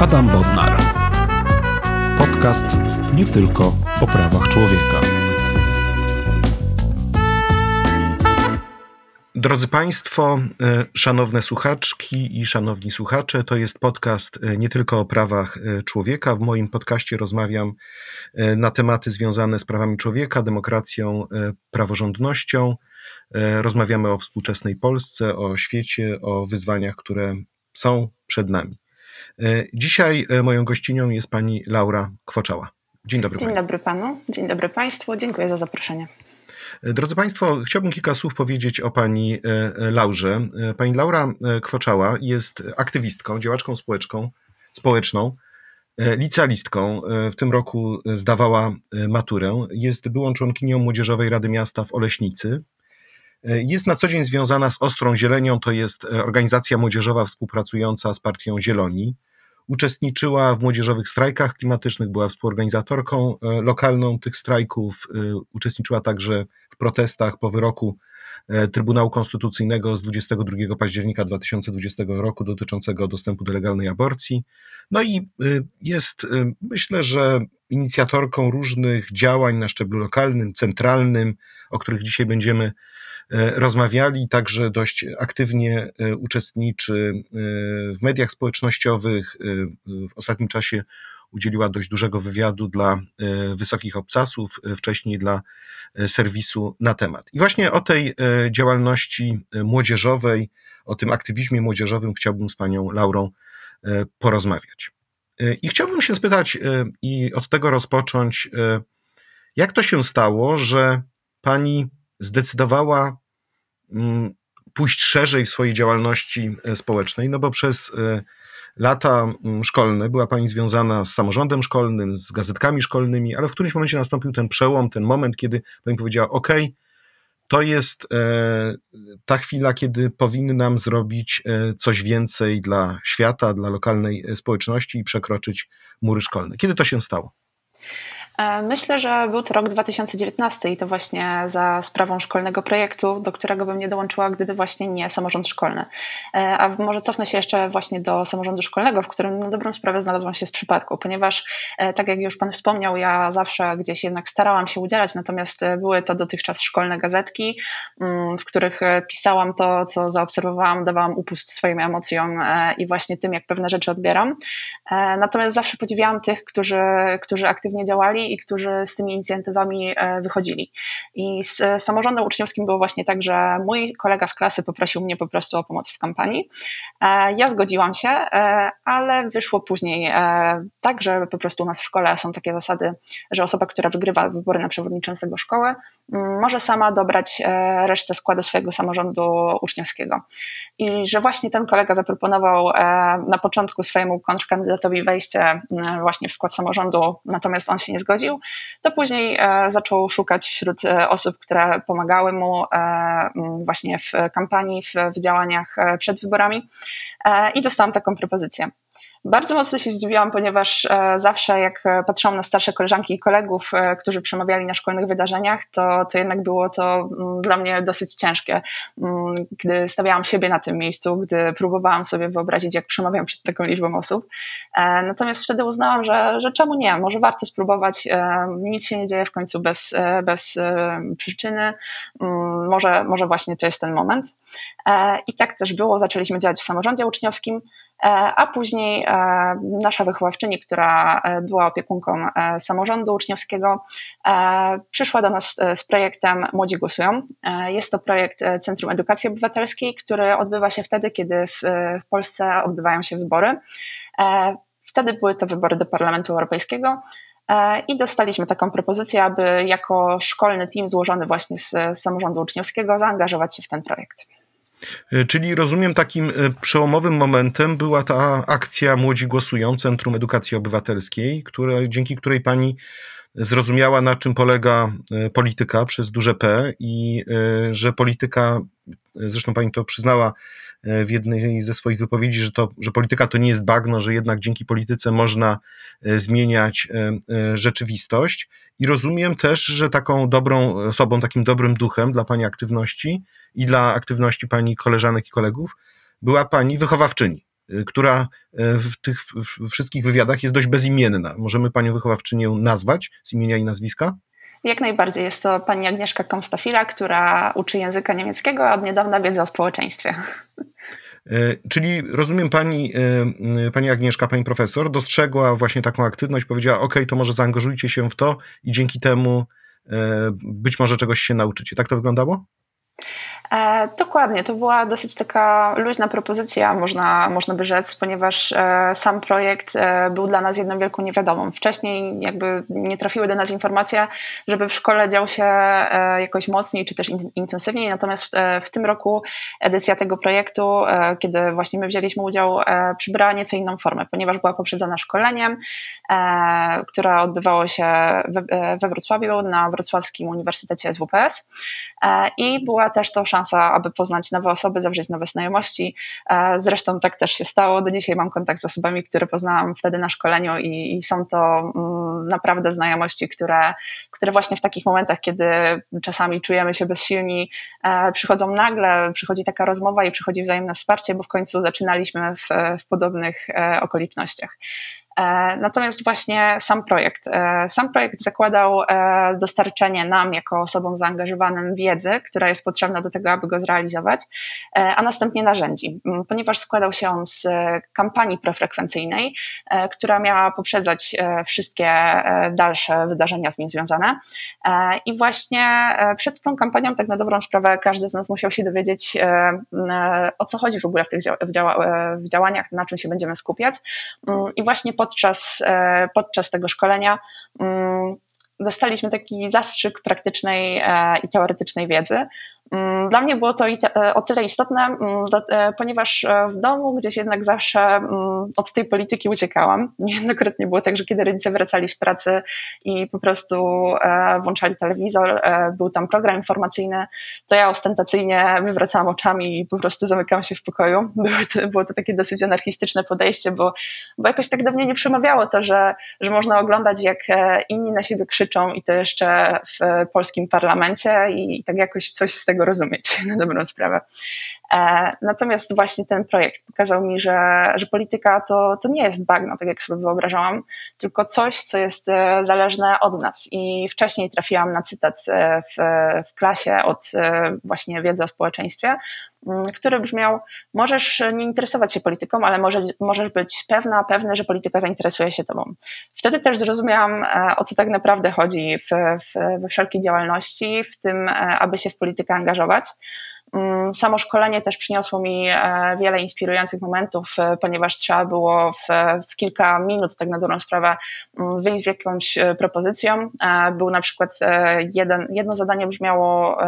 Adam Bodnar. Podcast nie tylko o prawach człowieka. Drodzy Państwo, e, szanowne słuchaczki i szanowni słuchacze, to jest podcast e, nie tylko o prawach e, człowieka. W moim podcaście rozmawiam na tematy związane z prawami człowieka, demokracją, praworządnością. Rozmawiamy o współczesnej Polsce, o świecie, o wyzwaniach, które są przed nami. Dzisiaj moją gościnią jest pani Laura Kwoczała. Dzień dobry. Dzień pani. dobry panu, dzień dobry państwu, dziękuję za zaproszenie. Drodzy Państwo, chciałbym kilka słów powiedzieć o pani e, e, Laurze. E, pani Laura Kwoczała jest aktywistką, działaczką społeczną, społeczną licealistką. W tym roku zdawała maturę. Jest byłą członkinią Młodzieżowej Rady Miasta w Oleśnicy. Jest na co dzień związana z Ostrą Zielenią, to jest organizacja młodzieżowa współpracująca z Partią Zieloni. Uczestniczyła w młodzieżowych strajkach klimatycznych, była współorganizatorką lokalną tych strajków, uczestniczyła także protestach po wyroku e, Trybunału Konstytucyjnego z 22 października 2020 roku dotyczącego dostępu do legalnej aborcji. No i e, jest, e, myślę, że inicjatorką różnych działań na szczeblu lokalnym, centralnym, o których dzisiaj będziemy rozmawiali, także dość aktywnie uczestniczy w mediach społecznościowych. W ostatnim czasie udzieliła dość dużego wywiadu dla wysokich obcasów, wcześniej dla E, serwisu na temat. I właśnie o tej e, działalności e, młodzieżowej, o tym aktywizmie młodzieżowym chciałbym z panią Laurą porozmawiać. I chciałbym się spytać i od tego rozpocząć, jak to się stało, że pani zdecydowała mm, pójść szerzej w swojej działalności społecznej, no bo przez lata mm, szkolne była Pani związana z samorządem szkolnym, z gazetkami szkolnymi, ale w którymś momencie nastąpił ten przełom, ten moment, kiedy Pani powiedziała: OK, to jest e, ta chwila, kiedy powinnam zrobić e, coś więcej dla świata, dla lokalnej e, społeczności i przekroczyć mury szkolne. Kiedy to się stało? E, myślę, że był to rok 2019 i to właśnie za sprawą szkolnego projektu, do którego bym nie dołączyła, gdyby właśnie nie samorząd szkolny. E, a może cofnę się jeszcze właśnie do samorządu szkolnego, w którym na dobrą sprawę znalazłam się z przypadku, ponieważ e, tak jak już Pan wspomniał, ja zawsze gdzieś jednak starałam się udzielać, natomiast były to dotychczas szkolne gazetki, mm, w których pisałam to, co zaobserwowałam, dawałam upust swoim emocjom i właśnie tym, jak pewne rzeczy odbieram. Natomiast zawsze podziwiałam tych, którzy, którzy aktywnie działali i którzy z tymi inicjatywami e, wychodzili. I z e, samorządem uczniowskim było właśnie tak, że mój kolega z klasy poprosił mnie po prostu o pomoc w kampanii. E, ja zgodziłam się, ale wyszło później tak, że po prostu u nas w szkole są takie zasady, że osoba, która wygrywa wybory na przewodniczącego szkoły, może sama dobrać resztę składu swojego samorządu uczniowskiego. I że właśnie ten kolega zaproponował na początku swojemu kontrkandydatowi wejście właśnie w skład samorządu, natomiast on się nie zgodził to później e, zaczął szukać wśród e, osób, które pomagały mu e, właśnie w kampanii, w działaniach przed wyborami i dostałam taką propozycję. Bardzo mocno się zdziwiłam, ponieważ e, zawsze jak e, patrzyłam na starsze koleżanki i kolegów, e, którzy przemawiali na szkolnych wydarzeniach, to, to jednak było to mm, dla mnie dosyć ciężkie. Mm, gdy stawiałam siebie na tym miejscu, gdy próbowałam sobie wyobrazić, jak przemawiam przed taką liczbą osób. Natomiast wtedy uznałam, że, że czemu nie? Może warto spróbować. Nic się nie dzieje w końcu bez, bez przyczyny. Mm, może, może właśnie to jest ten moment. I tak też było. Zaczęliśmy działać w samorządzie uczniowskim. E, a później e, nasza wychowawczyni, która e, była opiekunką samorządu uczniowskiego, przyszła do nas z projektem Młodzi Głosują. Jest to projekt Centrum Edukacji Obywatelskiej, który odbywa się wtedy, kiedy w, Polsce odbywają się wybory. Wtedy były to wybory do Parlamentu Europejskiego. I dostaliśmy taką propozycję, aby jako szkolny team złożony właśnie z samorządu uczniowskiego zaangażować się w ten projekt. E, czyli rozumiem, takim e, przełomowym momentem była ta akcja Młodzi Głosują, Centrum Edukacji Obywatelskiej, która, dzięki której pani zrozumiała, na czym polega e, polityka przez duże P i że polityka, zresztą pani to przyznała w jednej ze swoich wypowiedzi, że, to, że polityka to nie jest bagno, że jednak dzięki polityce można zmieniać rzeczywistość. I rozumiem też, że taką dobrą osobą, takim dobrym duchem dla pani aktywności i dla aktywności pani koleżanek i kolegów była pani wychowawczyni. która w tych wszystkich wywiadach jest dość bezimienna. Możemy panią wychowawczynię nazwać z imienia i nazwiska? Jak najbardziej. Jest to pani Agnieszka Komstafila, która uczy języka niemieckiego, a od niedawna wiedzy o społeczeństwie. E, czyli rozumiem pani, e, pani Agnieszka, pani profesor, dostrzegła właśnie taką aktywność, powiedziała: OK, to może zaangażujcie się w to i dzięki temu e, być może czegoś się nauczycie. Tak to wyglądało? E, dokładnie, to była dosyć taka luźna propozycja, można, można by rzec, ponieważ e, sam projekt e, był dla nas jedną wielką niewiadomą. Wcześniej jakby nie trafiły do nas informacje, żeby w szkole dział się e, jakoś mocniej czy też in, intensywniej, natomiast w, e, w, tym roku edycja tego projektu, e, kiedy właśnie my wzięliśmy udział, przybrała nieco inną formę, ponieważ była poprzedzona szkoleniem, które odbywało się we, we Wrocławiu na Wrocławskim Uniwersytecie SWPS i była też to szansa aby poznać nowe osoby, zawrzeć nowe znajomości. E, zresztą tak też się stało. Do dzisiaj mam kontakt z osobami, które poznałam wtedy na szkoleniu i, i są to mm, naprawdę znajomości, które, które właśnie w takich momentach, kiedy czasami czujemy się bezsilni, e, przychodzą nagle, przychodzi taka rozmowa i przychodzi wzajemne wsparcie, bo w końcu zaczynaliśmy w, w podobnych e, okolicznościach. E, natomiast właśnie sam projekt. E, sam projekt zakładał e, dostarczenie nam, jako osobom zaangażowanym, wiedzy, która jest potrzebna do tego, aby go zrealizować, a następnie narzędzi, ponieważ składał się on z kampanii profrekwencyjnej, która miała poprzedzać wszystkie dalsze wydarzenia z nim związane. I właśnie przed tą kampanią, tak na dobrą sprawę, każdy z nas musiał się dowiedzieć, o co chodzi w ogóle w tych działaniach, na czym się będziemy skupiać. I właśnie po podczas, e, podczas tego szkolenia mm, dostaliśmy taki zastrzyk praktycznej e, i teoretycznej wiedzy, dla mnie było to e, o tyle istotne, mm, e, ponieważ e, w domu gdzieś jednak zawsze mm, od tej polityki uciekałam. Niejednokrotnie było tak, że kiedy rodzice wracali z pracy i po prostu włączali telewizor, był tam program informacyjny, to ja ostentacyjnie wywracałam oczami i po prostu zamykałam się w pokoju. Było to, było to takie dosyć anarchistyczne podejście, bo, bo jakoś tak do mnie nie przemawiało to, że, że można oglądać jak inni na siebie krzyczą i to jeszcze w polskim parlamencie i tak jakoś coś z tego tego rozumieć na dobrą sprawę. E, natomiast właśnie ten projekt pokazał mi, że, że polityka to, to nie jest bagno, tak jak sobie wyobrażałam, tylko coś, co jest e, zależne od nas. I wcześniej trafiłam na cytat e, w, w klasie od właśnie wiedzy o społeczeństwie, który brzmiał: Możesz nie interesować się polityką, ale możesz, możesz być pewna, pewny, że polityka zainteresuje się tobą. Wtedy też zrozumiałam, o co tak naprawdę chodzi w, w, we wszelkiej działalności, w tym, aby się w politykę angażować. Mm, samo szkolenie też przyniosło mi e, wiele inspirujących momentów, e, ponieważ trzeba było w, w, kilka minut, tak na dobrą sprawę, mm, wyjść z jakąś e, propozycją. Był na przykład jeden, jedno zadanie brzmiało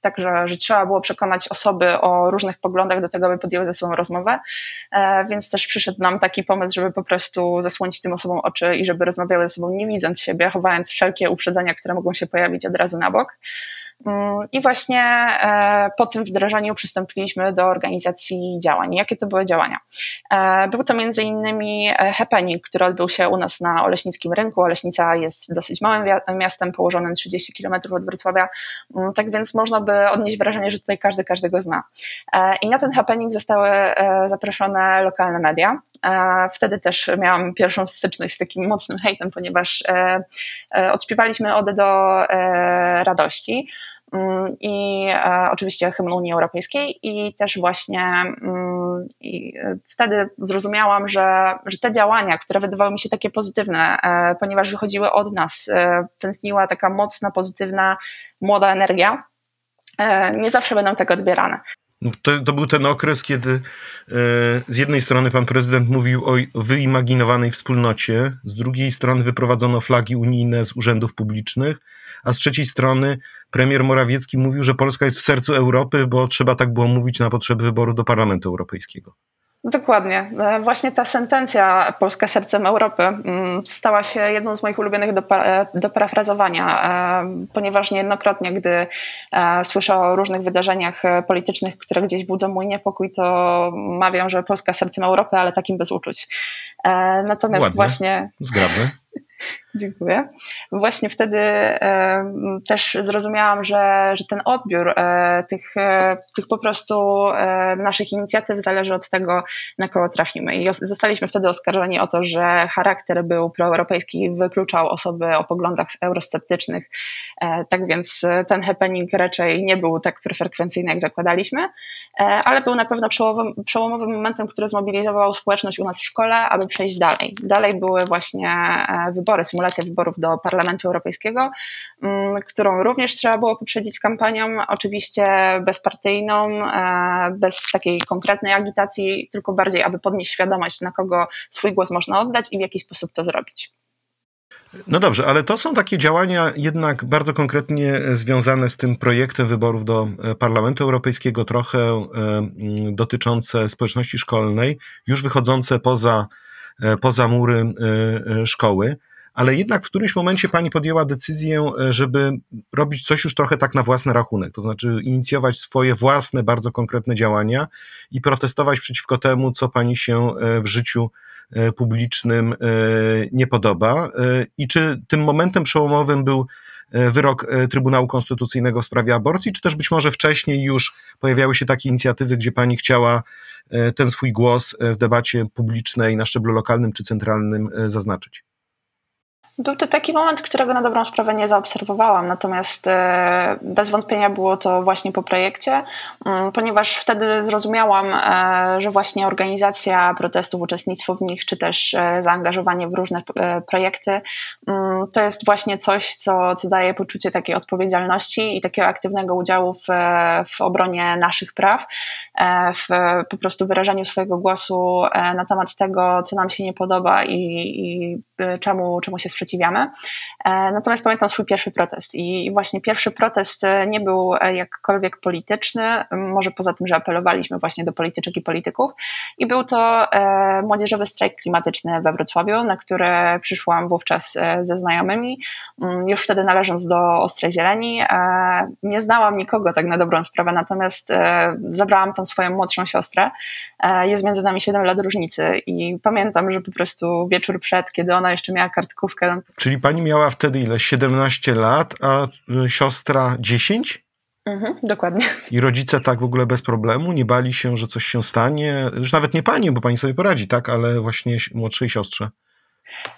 tak, że, że trzeba było przekonać osoby o różnych poglądach do tego, aby podjęły ze sobą rozmowę, więc też przyszedł nam taki pomysł, żeby po prostu zasłonić tym osobom oczy i żeby rozmawiały ze sobą nie widząc siebie, chowając wszelkie uprzedzenia, które mogą się pojawić od razu na bok. Mm, I właśnie e, po tym wdrażaniu przystąpiliśmy do organizacji działań. Jakie to były działania? E, był to między innymi e, happening, który odbył się u nas na Oleśnickim Rynku. Oleśnica jest dosyć małym miastem, położonym 30 km od Wrocławia, mm, tak więc można by odnieść wrażenie, że tutaj każdy każdego zna. I na ten happening zostały zaproszone lokalne media. Wtedy też miałam pierwszą styczność z takim mocnym hejtem, ponieważ odśpiewaliśmy ode do radości. Mm, i e, oczywiście hymn Unii Europejskiej i też właśnie mm, i e, wtedy zrozumiałam, że, że te działania, które wydawały mi się takie pozytywne, e, ponieważ wychodziły od nas, tętniła taka mocna, pozytywna, młoda energia, nie zawsze będą tak odbierane. No, to, to, był ten okres, kiedy e, z jednej strony pan prezydent mówił o wyimaginowanej wspólnocie, z drugiej strony wyprowadzono flagi unijne z urzędów publicznych, a z trzeciej strony premier Morawiecki mówił, że Polska jest w sercu Europy, bo trzeba tak było mówić na potrzeby wyboru do Parlamentu Europejskiego. Dokładnie. E, właśnie ta sentencja Polska sercem Europy mm, stała się jedną z moich ulubionych do, e, do parafrazowania, e, ponieważ niejednokrotnie, gdy słyszę o różnych wydarzeniach politycznych, które gdzieś budzą mój niepokój, to mawiam, że Polska sercem Europy, ale takim bez uczuć. Natomiast Ładnie. właśnie. Zgrabne. Dziękuję. Właśnie wtedy e, też zrozumiałam, że, że ten odbiór e, tych, e, tych po prostu e, naszych inicjatyw zależy od tego, na kogo trafimy. I zostaliśmy wtedy oskarżeni o to, że charakter był proeuropejski i wykluczał osoby o poglądach eurosceptycznych. E, tak więc ten happening raczej nie był tak frekwencyjny, jak zakładaliśmy, e, ale był na pewno przełomowym, przełomowym momentem, który zmobilizował społeczność u nas w szkole, aby przejść dalej. Dalej były właśnie wybory, symulacja wyborów do Parlamentu Europejskiego, mm, którą również trzeba było poprzedzić kampanią, oczywiście bezpartyjną, e, bez takiej konkretnej agitacji, tylko bardziej, aby podnieść świadomość, na kogo swój głos można oddać i w jaki sposób to zrobić. No dobrze, ale to są takie działania jednak bardzo konkretnie związane z tym projektem wyborów do e, Parlamentu Europejskiego, trochę e, dotyczące społeczności szkolnej, już wychodzące poza, poza mury szkoły ale jednak w którymś momencie pani podjęła decyzję, e, żeby robić coś już trochę tak na własny rachunek, to znaczy inicjować swoje własne, bardzo konkretne działania i protestować przeciwko temu, co pani się e, w życiu e, publicznym nie podoba. I czy tym momentem przełomowym był wyrok Trybunału Konstytucyjnego w sprawie aborcji, czy też być może wcześniej już pojawiały się takie inicjatywy, gdzie pani chciała ten swój głos w debacie publicznej na szczeblu lokalnym czy centralnym zaznaczyć? Był to taki moment, którego na dobrą sprawę nie zaobserwowałam, natomiast e, bez wątpienia było to właśnie po projekcie, mm, ponieważ wtedy zrozumiałam, e, że właśnie organizacja protestów, uczestnictwo w nich, czy też e, zaangażowanie w różne projekty, mm, to jest właśnie coś, co, co daje poczucie takiej odpowiedzialności i takiego aktywnego udziału w, w obronie naszych praw, w po prostu wyrażaniu swojego głosu na temat tego, co nam się nie podoba i, i czemu, czemu się sprzeciwiamy sprzeciwiamy. E, natomiast pamiętam swój pierwszy protest i właśnie pierwszy protest e, nie był e, jakkolwiek polityczny, może poza tym, że apelowaliśmy właśnie do polityczek i polityków. I był to młodzieżowy strajk klimatyczny we Wrocławiu, na który przyszłam wówczas ze znajomymi, już wtedy należąc do Ostrej Zieleni. Nie znałam nikogo tak na dobrą sprawę, natomiast zabrałam tam swoją młodszą siostrę. Jest między nami 7 lat różnicy i pamiętam, że po prostu wieczór przed, kiedy ona jeszcze miała kartkówkę, Czyli pani miała wtedy ile? 17 lat, a y, siostra 10? Mhm, dokładnie. I rodzice tak w ogóle bez problemu nie bali się, że coś się stanie? Już nawet nie pani, bo pani sobie poradzi, tak? Ale właśnie młodszej siostrze.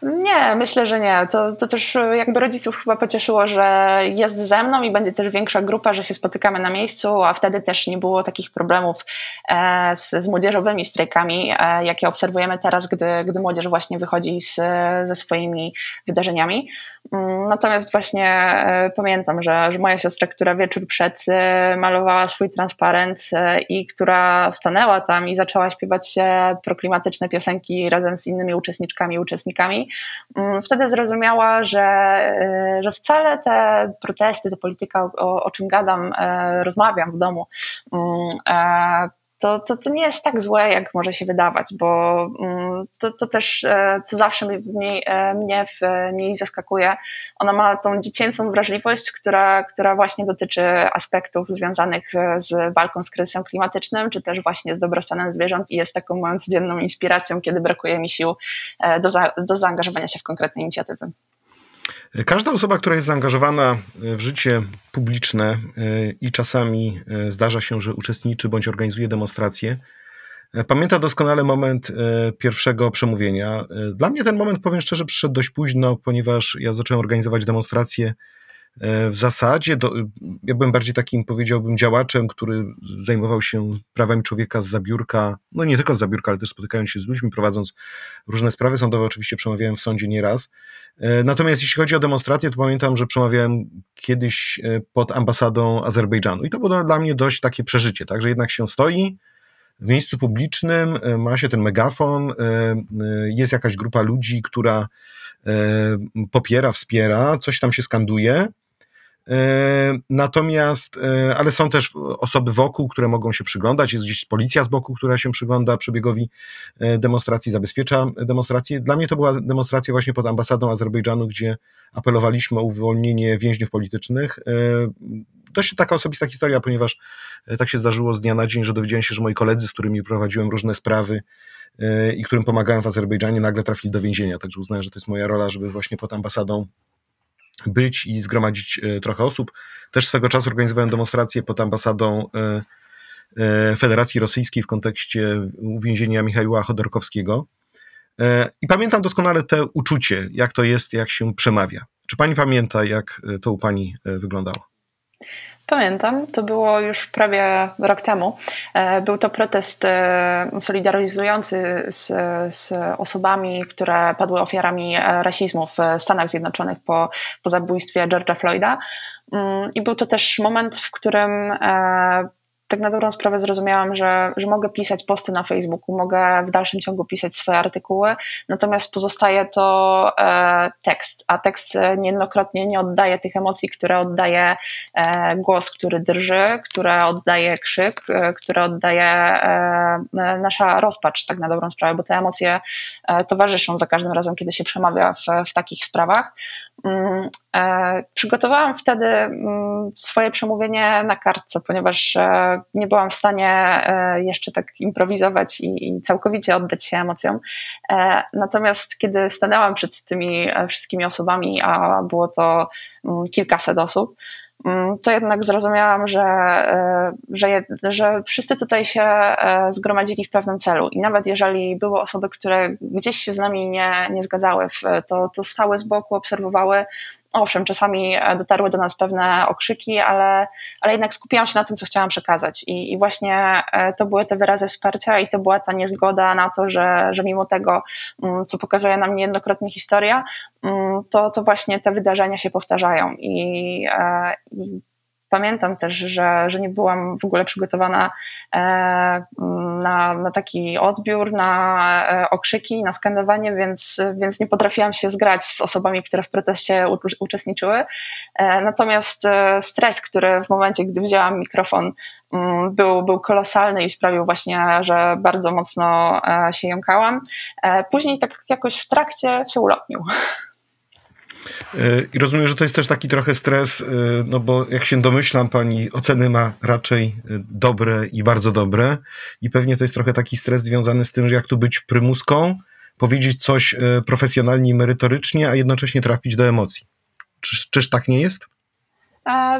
Nie, myślę, że nie. To, to też jakby rodziców chyba pocieszyło, że jest ze mną i będzie też większa grupa, że się spotykamy na miejscu, a wtedy też nie było takich problemów e, z, z młodzieżowymi strajkami, e, jakie obserwujemy teraz, gdy, gdy młodzież właśnie wychodzi z, ze swoimi wydarzeniami. Mm, natomiast właśnie e, pamiętam, że, że moja siostra, która wieczór przed e, malowała swój transparent e, i która stanęła tam i zaczęła śpiewać proklimatyczne piosenki razem z innymi uczestniczkami i uczestnikami, mm, wtedy zrozumiała, że, że wcale te protesty, ta polityka, o, o czym gadam, rozmawiam w domu, mm, to, to, to nie jest tak złe, jak może się wydawać, bo mm, to, to też, e, co zawsze mnie, e, mnie w niej zaskakuje, ona ma tą dziecięcą wrażliwość, która, która właśnie dotyczy aspektów związanych e, z walką z kryzysem klimatycznym, czy też właśnie z dobrostanem zwierząt i jest taką moją codzienną inspiracją, kiedy brakuje mi sił do, za, do zaangażowania się w konkretne inicjatywy. Każda osoba, która jest zaangażowana w życie publiczne e, i czasami e, zdarza się, że uczestniczy bądź organizuje demonstracje, e, pamięta doskonale moment pierwszego przemówienia. Dla mnie ten moment, powiem szczerze, przyszedł dość późno, ponieważ ja zacząłem organizować demonstracje w zasadzie, do, ja byłem bardziej takim, powiedziałbym, działaczem, który zajmował się prawami człowieka z zabiórka, no nie tylko z zabiórka, ale też spotykając się z ludźmi, prowadząc różne sprawy sądowe, oczywiście przemawiałem w sądzie nieraz. E, natomiast jeśli chodzi o demonstracje, to pamiętam, że przemawiałem kiedyś e, pod ambasadą Azerbejdżanu. I to było dla mnie dość takie przeżycie, tak, że jednak się stoi w miejscu publicznym, e, ma się ten megafon, jest jakaś grupa ludzi, która popiera, wspiera, coś tam się skanduje, E, natomiast, e, ale są też osoby wokół, które mogą się przyglądać. Jest gdzieś policja z boku, która się przygląda przebiegowi e, demonstracji, zabezpiecza demonstrację. Dla mnie to była demonstracja właśnie pod ambasadą Azerbejdżanu, gdzie apelowaliśmy o uwolnienie więźniów politycznych. Dość taka osobista historia, ponieważ tak się zdarzyło z dnia na dzień, że dowiedziałem się, że moi koledzy, z którymi prowadziłem różne sprawy, i którym pomagałem w Azerbejdżanie, nagle trafili do więzienia. Także uznałem, że to jest moja rola, żeby właśnie pod ambasadą być i zgromadzić trochę osób. Też swego czasu organizowałem demonstrację pod ambasadą Federacji Rosyjskiej w kontekście uwięzienia Michała Chodorkowskiego. I pamiętam doskonale te uczucie, jak to jest, jak się przemawia. Czy pani pamięta, jak to u pani wyglądało? Pamiętam, to było już prawie rok temu. E, był to protest e, solidaryzujący z, z osobami, które padły ofiarami e, rasizmu w Stanach Zjednoczonych po, po zabójstwie George'a Floyda. Mm, I był to też moment, w którym tak na dobrą sprawę zrozumiałam, że, że mogę pisać posty na Facebooku, mogę w dalszym ciągu pisać swoje artykuły, natomiast pozostaje to e, tekst, a tekst niejednokrotnie nie oddaje tych emocji, które oddaje e, głos, który drży, które oddaje krzyk, e, które oddaje e, nasza rozpacz, tak na dobrą sprawę, bo te emocje e, towarzyszą za każdym razem, kiedy się przemawia w, w takich sprawach. Mm, e, przygotowałam wtedy mm, swoje przemówienie na kartce, ponieważ e, nie byłam w stanie e, jeszcze tak improwizować i całkowicie oddać się emocjom. Natomiast kiedy stanęłam przed tymi wszystkimi osobami, a było to mm, kilkaset osób, to jednak zrozumiałam, że, e, że, że wszyscy tutaj się e, zgromadzili w pewnym celu i nawet jeżeli były osoby, które gdzieś się z nami nie, nie zgadzały, to, to stały z boku, obserwowały. Owszem, czasami e, dotarły do nas pewne okrzyki, ale, ale jednak skupiałam się na tym, co chciałam przekazać. I, i właśnie to były te wyrazy wsparcia i to była ta niezgoda na to, że, że mimo tego, mm, co pokazuje nam niejednokrotnie historia, mm, to, to właśnie te wydarzenia się powtarzają. I, i pamiętam też, że, że nie byłam w ogóle przygotowana e, na, na taki odbiór, na e, okrzyki, na skandowanie, więc, więc nie potrafiłam się zgrać z osobami, które w proteście u, uczestniczyły. E, natomiast stres, który w momencie, gdy wzięłam mikrofon, mm, był, był kolosalny i sprawił właśnie, że bardzo mocno się jąkałam. Później tak jakoś w trakcie się ulotnił. I rozumiem, że to jest też taki trochę stres, y, no bo jak się domyślam, pani oceny ma raczej y, dobre i bardzo dobre. I pewnie to jest trochę taki stres związany z tym, że jak tu być prymuską, powiedzieć coś profesjonalnie i merytorycznie, a jednocześnie trafić do emocji. Czyż, czyż tak nie jest?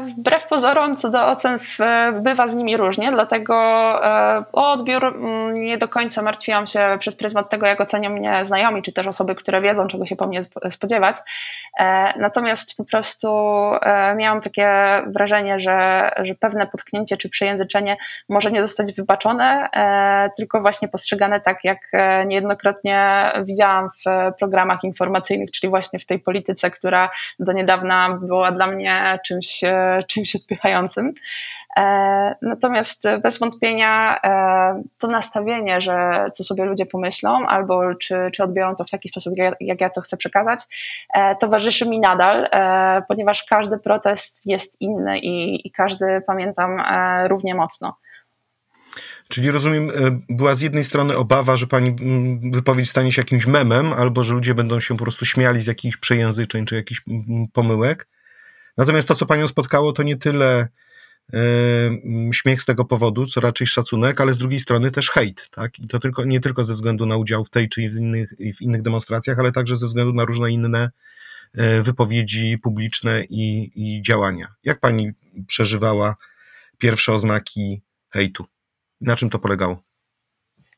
Wbrew pozorom, co do ocen, bywa z nimi różnie, dlatego e, o odbiór mm, nie do końca martwiłam się przez pryzmat tego, jak ocenią mnie znajomi, czy też osoby, które wiedzą, czego się po mnie spodziewać. E, natomiast po prostu e, miałam takie wrażenie, że, że pewne potknięcie czy przejęzyczenie może nie zostać wybaczone, tylko właśnie postrzegane tak, jak niejednokrotnie widziałam w programach informacyjnych, czyli właśnie w tej polityce, która do niedawna była dla mnie czymś czymś odpychającym. E, natomiast bez wątpienia e, to nastawienie, że co sobie ludzie pomyślą, albo czy, czy odbiorą to w taki sposób, jak ja to chcę przekazać, e, towarzyszy mi nadal, ponieważ każdy protest jest inny i, i każdy pamiętam równie mocno. Czyli rozumiem, była z jednej strony obawa, że pani wypowiedź stanie się jakimś memem, albo że ludzie będą się po prostu śmiali z jakichś przejęzyczeń czy jakichś pomyłek. Natomiast to, co panią spotkało, to nie tyle śmiech z tego powodu, co raczej szacunek, ale z drugiej strony też hejt, tak? I to tylko, nie tylko ze względu na udział w tej czy w innych, w innych demonstracjach, ale także ze względu na różne inne yy, wypowiedzi publiczne i, i działania. Jak pani przeżywała pierwsze oznaki hejtu? Na czym to polegało?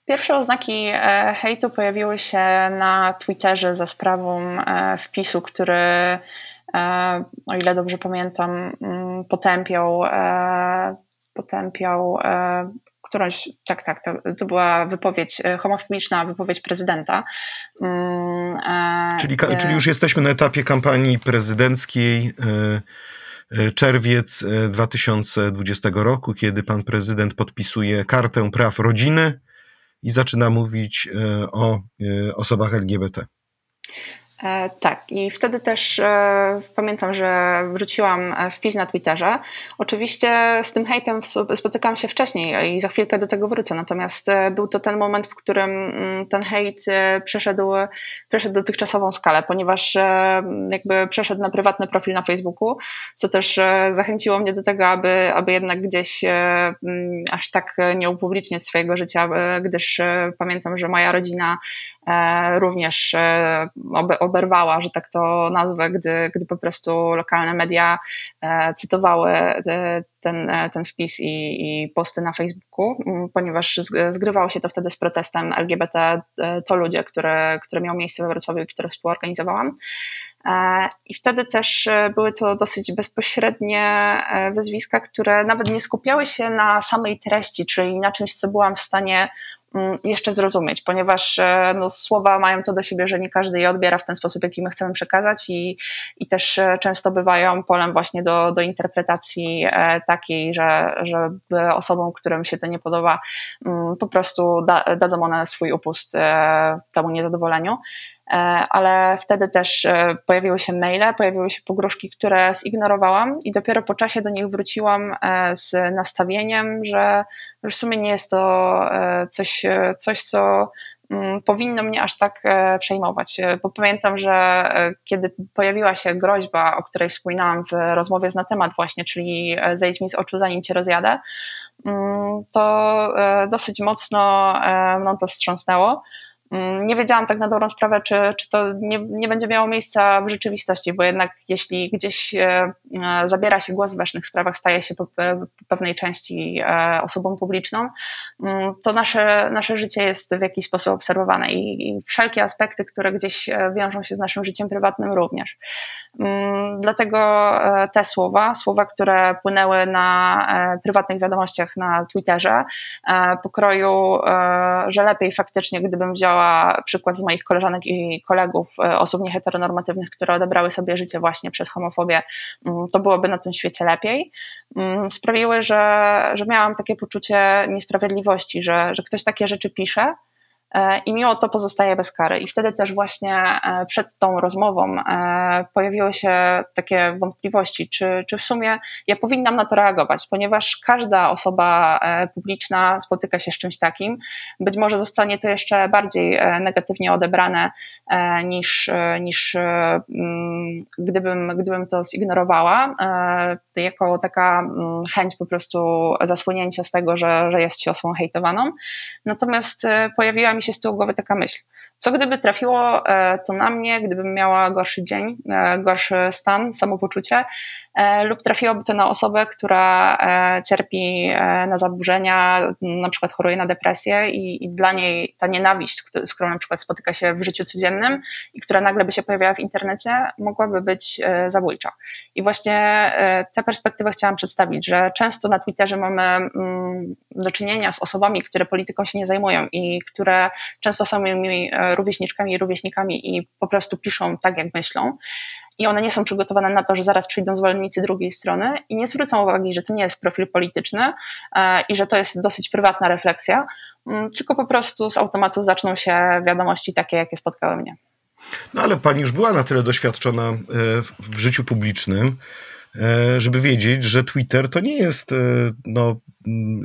Pierwsze oznaki e, hejtu pojawiły się na Twitterze za sprawą wpisu, który E, o ile dobrze pamiętam, mm, potępiał, e, potępiał e, którąś, tak, tak, to, to była wypowiedź, homofobiczna wypowiedź prezydenta. Mm, czyli, czyli już jesteśmy na etapie kampanii prezydenckiej czerwiec 2020 roku, kiedy pan prezydent podpisuje kartę praw rodziny i zaczyna mówić o osobach LGBT. E, tak, i wtedy też e, pamiętam, że wrzuciłam e, wpis na Twitterze. Oczywiście z tym hejtem spotykałam się wcześniej i za chwilkę do tego wrócę, natomiast e, był to ten moment, w którym mm, ten hejt e, przeszedł, przeszedł dotychczasową skalę, ponieważ e, jakby przeszedł na prywatny profil na Facebooku, co też zachęciło mnie do tego, aby, aby jednak gdzieś mm, aż tak nie upubliczniać swojego życia, gdyż pamiętam, że moja rodzina również oberwała, że tak to nazwę, gdy, gdy po prostu lokalne media e, cytowały e, ten, e, ten wpis i, i posty na Facebooku, ponieważ zgrywało się to wtedy z protestem LGBT to ludzie, które, które miało miejsce we Wrocławiu i które współorganizowałam. I wtedy też były to dosyć bezpośrednie wyzwiska, które nawet nie skupiały się na samej treści, czyli na czymś, co byłam w stanie jeszcze zrozumieć, ponieważ e, no, słowa mają to do siebie, że nie każdy je odbiera w ten sposób, jaki my chcemy przekazać i, i też e, często bywają polem właśnie do, do interpretacji e, takiej, że, że osobom, którym się to nie podoba, mm, po prostu da, dadzą one swój upust temu niezadowoleniu. E, ale wtedy też e, pojawiły się maile, pojawiły się pogróżki, które zignorowałam i dopiero po czasie do nich wróciłam e, z nastawieniem, że w sumie nie jest to coś, coś co mm, powinno mnie aż tak przejmować. Bo pamiętam, że kiedy pojawiła się groźba, o której wspominałam w rozmowie z na temat właśnie, czyli zejdź mi z oczu zanim cię rozjadę, mm, to dosyć mocno mną to wstrząsnęło. Mm, nie wiedziałam tak na dobrą sprawę, czy, czy to nie, nie będzie miało miejsca w rzeczywistości, bo jednak jeśli gdzieś e, e, zabiera się głos w ważnych sprawach, staje się po, po pewnej części e, osobą publiczną, mm, to nasze, nasze życie jest w jakiś sposób obserwowane i, i wszelkie aspekty, które gdzieś wiążą się z naszym życiem prywatnym również. Mm, dlatego te słowa, słowa, które płynęły na prywatnych wiadomościach na Twitterze, pokroju, że lepiej faktycznie, gdybym przykład z moich koleżanek i kolegów, e, osób nieheteronormatywnych, które odebrały sobie życie właśnie przez homofobię, mm, to byłoby na tym świecie lepiej, mm, sprawiły, że, że miałam takie poczucie niesprawiedliwości, że, że ktoś takie rzeczy pisze, i mimo to pozostaje bez kary. I wtedy też właśnie e, przed tą rozmową e, pojawiły się takie wątpliwości, czy, czy w sumie ja powinnam na to reagować, ponieważ każda osoba publiczna spotyka się z czymś takim. Być może zostanie to jeszcze bardziej negatywnie odebrane niż, niż mm, gdybym, gdybym to zignorowała, jako taka mm, chęć po prostu zasłonięcia z tego, że, że jest się osobą hejtowaną. Natomiast pojawiła mi się z tyłu głowy taka myśl. Co gdyby trafiło e, to na mnie, gdybym miała gorszy dzień, e, gorszy stan, samopoczucie, lub trafiłoby to na osobę, która e, cierpi e, na zaburzenia, na przykład choruje na depresję i, i, dla niej ta nienawiść, z którą na przykład spotyka się w życiu codziennym i która nagle by się pojawiała w internecie, mogłaby być zabójcza. I właśnie tę perspektywę chciałam przedstawić, że często na Twitterze mamy mm, do czynienia z osobami, które polityką się nie zajmują i które często są moimi rówieśniczkami i rówieśnikami i po prostu piszą tak, jak myślą i one nie są przygotowane na to, że zaraz przyjdą zwolennicy drugiej strony i nie zwrócą uwagi, że to nie jest profil polityczny e, i że to jest dosyć prywatna refleksja, mm, tylko po prostu z automatu zaczną się wiadomości takie, jakie spotkały mnie. No ale pani już była na tyle doświadczona e, w życiu publicznym, e, żeby wiedzieć, że Twitter to nie jest no,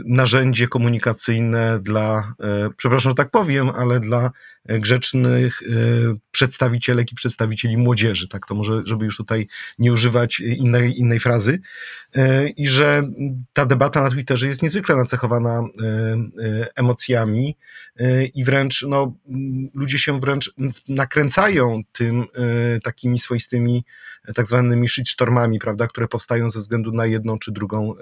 narzędzie komunikacyjne dla, przepraszam, że tak powiem, ale dla grzecznych e, przedstawicielek i przedstawicieli młodzieży, tak to może, żeby już tutaj nie używać innej, innej frazy, e, i że ta debata na Twitterze jest niezwykle nacechowana e, emocjami i wręcz no, ludzie się wręcz nakręcają tym takimi swoistymi tak zwanymi shitstormami, prawda, które powstają ze względu na jedną czy drugą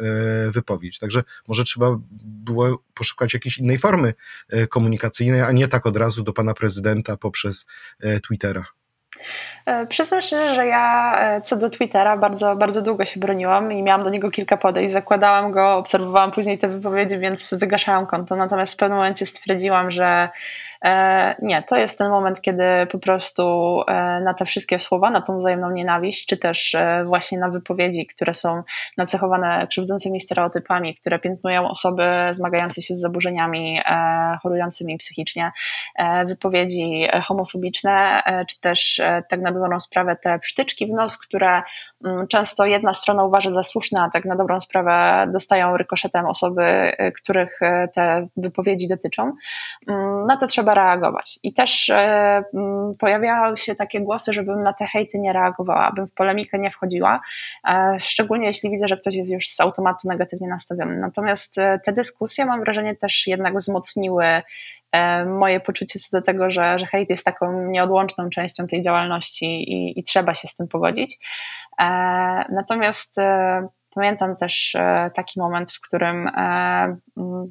wypowiedź. Także może trzeba było poszukać jakiejś innej formy komunikacyjnej, a nie tak od razu do pana prezydenta poprzez e, Twittera? E, przyznam szczerze, że ja e, co do Twittera bardzo, bardzo długo się broniłam i miałam do niego kilka podejść. Zakładałam go, obserwowałam później te wypowiedzi, więc wygaszałam konto. Natomiast w pewnym momencie stwierdziłam, że Nie, to jest ten moment, kiedy po prostu na te wszystkie słowa, na tą wzajemną nienawiść, czy też właśnie na wypowiedzi, które są nacechowane krzywdzącymi stereotypami, które piętnują osoby zmagające się z zaburzeniami chorującymi psychicznie, wypowiedzi homofobiczne, czy też tak na dobrą sprawę te psztyczki w nos, które często jedna strona uważa za słuszne, a tak na dobrą sprawę dostają rykoszetem osoby, y, których y, te wypowiedzi dotyczą, mm, na to trzeba reagować. I też y, mm, pojawiały się takie głosy, żebym na te hejty nie reagowała, abym w polemikę nie wchodziła, e, szczególnie jeśli widzę, że ktoś jest już z automatu negatywnie nastawiony. Natomiast te dyskusje, mam wrażenie, też jednak wzmocniły E, moje poczucie co do tego, że, że hejt jest taką nieodłączną częścią tej działalności i, i trzeba się z tym pogodzić. E, natomiast e, Pamiętam też taki moment, w którym,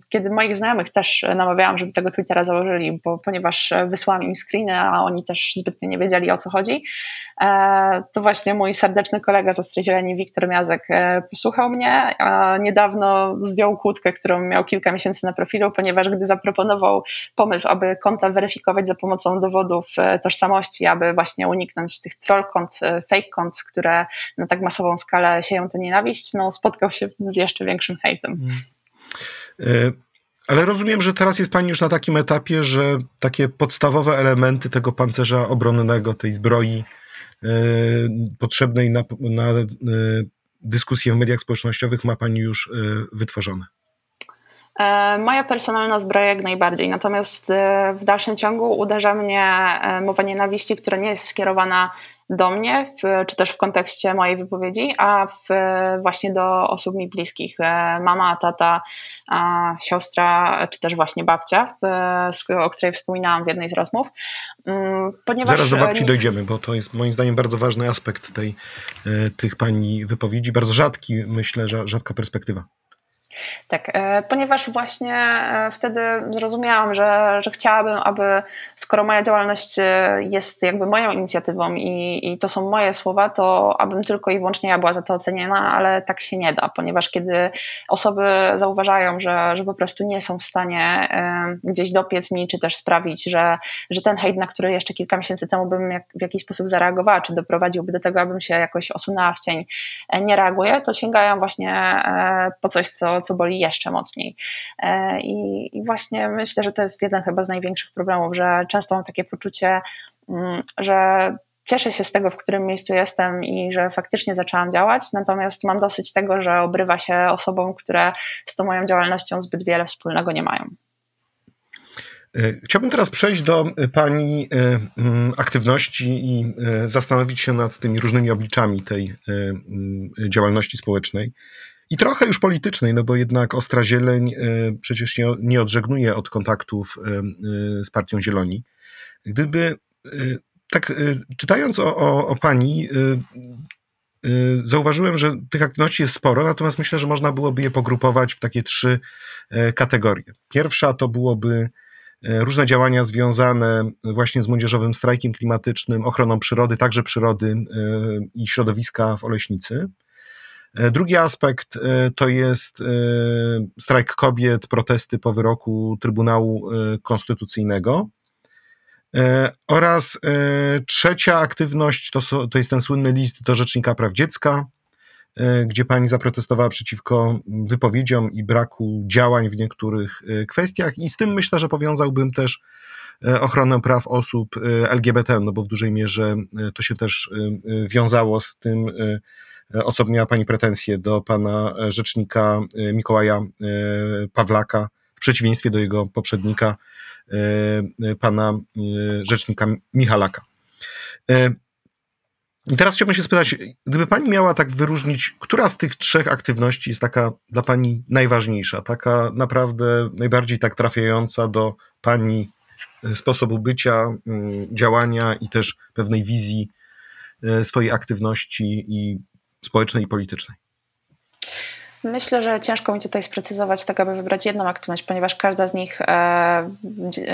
kiedy moich znajomych też namawiałam, żeby tego Twittera założyli, bo, ponieważ wysłałam im screeny, a oni też zbytnio nie wiedzieli o co chodzi, E, to właśnie mój serdeczny kolega z Ostrej Zieleni, Wiktor Miazek, e, posłuchał mnie, a niedawno zdjął kłódkę, którą miał kilka miesięcy na profilu, ponieważ gdy zaproponował pomysł, aby konta weryfikować za pomocą dowodów e, tożsamości, aby właśnie uniknąć tych troll kont, fake kont, które na tak masową skalę sieją tę nienawiść, no spotkał się z jeszcze większym hejtem. Hmm. Ale rozumiem, że teraz jest Pani już na takim etapie, że takie podstawowe elementy tego pancerza obronnego, tej zbroi E, potrzebnej na, na e, dyskusję w mediach społecznościowych ma Pani już e, wytworzone? Moja personalna zbroja jak najbardziej, natomiast w dalszym ciągu uderza mnie mowa nienawiści, która nie jest skierowana do mnie, w, czy też w kontekście mojej wypowiedzi, a w, właśnie do osób mi bliskich. E, mama, tata, siostra, czy też właśnie babcia, o której wspominałam w jednej z rozmów. Mm, ponieważ... Zaraz do babci dojdziemy, bo to jest moim zdaniem bardzo ważny aspekt tej, e, tych pani wypowiedzi. Bardzo rzadki, myślę, że rzadka perspektywa. Tak, e, ponieważ właśnie e, wtedy zrozumiałam, że, że chciałabym, aby skoro moja działalność e, jest jakby moją inicjatywą i, i to są moje słowa, to abym tylko i wyłącznie ja była za to oceniana, ale tak się nie da, ponieważ kiedy osoby zauważają, że, że po prostu nie są w stanie gdzieś dopiec mi, czy też sprawić, że, że ten hejt, na który jeszcze kilka miesięcy temu bym jak, w jakiś sposób zareagowała, czy doprowadziłby do tego, abym się jakoś osunęła w cień, nie reaguje, to sięgają właśnie po coś, co, co boli jeszcze mocniej. E, I, I, właśnie myślę, że to jest jeden chyba z największych problemów, że często mam takie poczucie, mm, że cieszę się z tego, w którym miejscu jestem i że faktycznie zaczęłam działać, natomiast mam dosyć tego, że obrywa się osobom, które z tą moją działalnością zbyt wiele wspólnego nie mają. E, chciałbym teraz przejść do Pani e, mm, aktywności i zastanowić się nad tymi różnymi obliczami tej mm, działalności społecznej. I trochę już politycznej, no bo jednak Ostra Zieleń e, przecież nie, nie odżegnuje od kontaktów e, e, z Partią Zieloni. Gdyby tak czytając o, o, o pani, zauważyłem, że tych aktywności jest sporo, natomiast myślę, że można byłoby je pogrupować w takie trzy kategorie. Pierwsza to byłoby różne działania związane właśnie z młodzieżowym strajkiem klimatycznym, ochroną przyrody, także przyrody i środowiska w Oleśnicy. E, drugi aspekt e, to jest e, strajk kobiet, protesty po wyroku Trybunału Konstytucyjnego. Oraz trzecia aktywność to, to jest ten słynny list do Rzecznika Praw Dziecka, gdzie pani zaprotestowała przeciwko wypowiedziom i braku działań w niektórych kwestiach, i z tym myślę, że powiązałbym też ochronę praw osób LGBT, no bo w dużej mierze to się też wiązało z tym o co miała Pani pretensje do Pana Rzecznika e, Mikołaja e, Pawlaka, w przeciwieństwie do jego poprzednika, e, Pana Rzecznika Michalaka. I teraz chciałbym się spytać, gdyby Pani miała tak wyróżnić, która z tych trzech aktywności jest taka dla Pani najważniejsza, taka naprawdę najbardziej tak trafiająca do Pani sposobu bycia, działania i też pewnej wizji swojej aktywności i społecznej i politycznej? Myślę, że ciężko mi tutaj sprecyzować, tak aby wybrać jedną aktywność, ponieważ każda z nich e,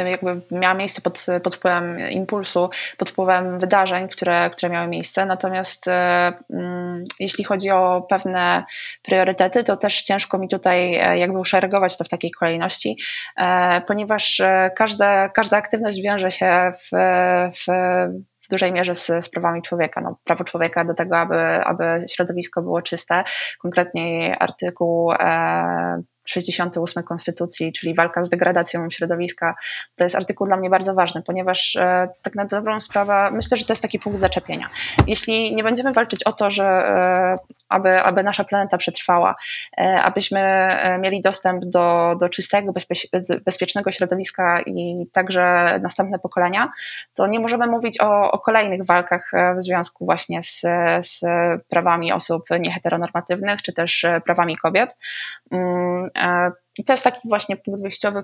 jakby miała miejsce pod, pod wpływem impulsu, pod wpływem wydarzeń, które, które miały miejsce. Natomiast e, mm, jeśli chodzi o pewne priorytety, to też ciężko mi tutaj e, jakby uszeregować to w takiej kolejności, ponieważ każda, każda aktywność wiąże się w, w w dużej mierze z, sprawami człowieka. No, prawo człowieka do tego, aby, aby środowisko było czyste, konkretnie artykuł e, 68 Konstytucji, czyli walka z degradacją środowiska, to jest artykuł dla mnie bardzo ważny, ponieważ e, tak na dobrą sprawę myślę, że to jest taki punkt zaczepienia. Jeśli nie będziemy walczyć o to, że e, aby, aby nasza planeta przetrwała, e, abyśmy e, mieli dostęp do, do czystego, bezpiecznego środowiska i także następne pokolenia, to nie możemy mówić o, o kolejnych walkach e, w związku właśnie z, z prawami osób nieheteronormatywnych, czy też prawami kobiet. Mm, uh, I to jest taki właśnie punkt wyjściowy,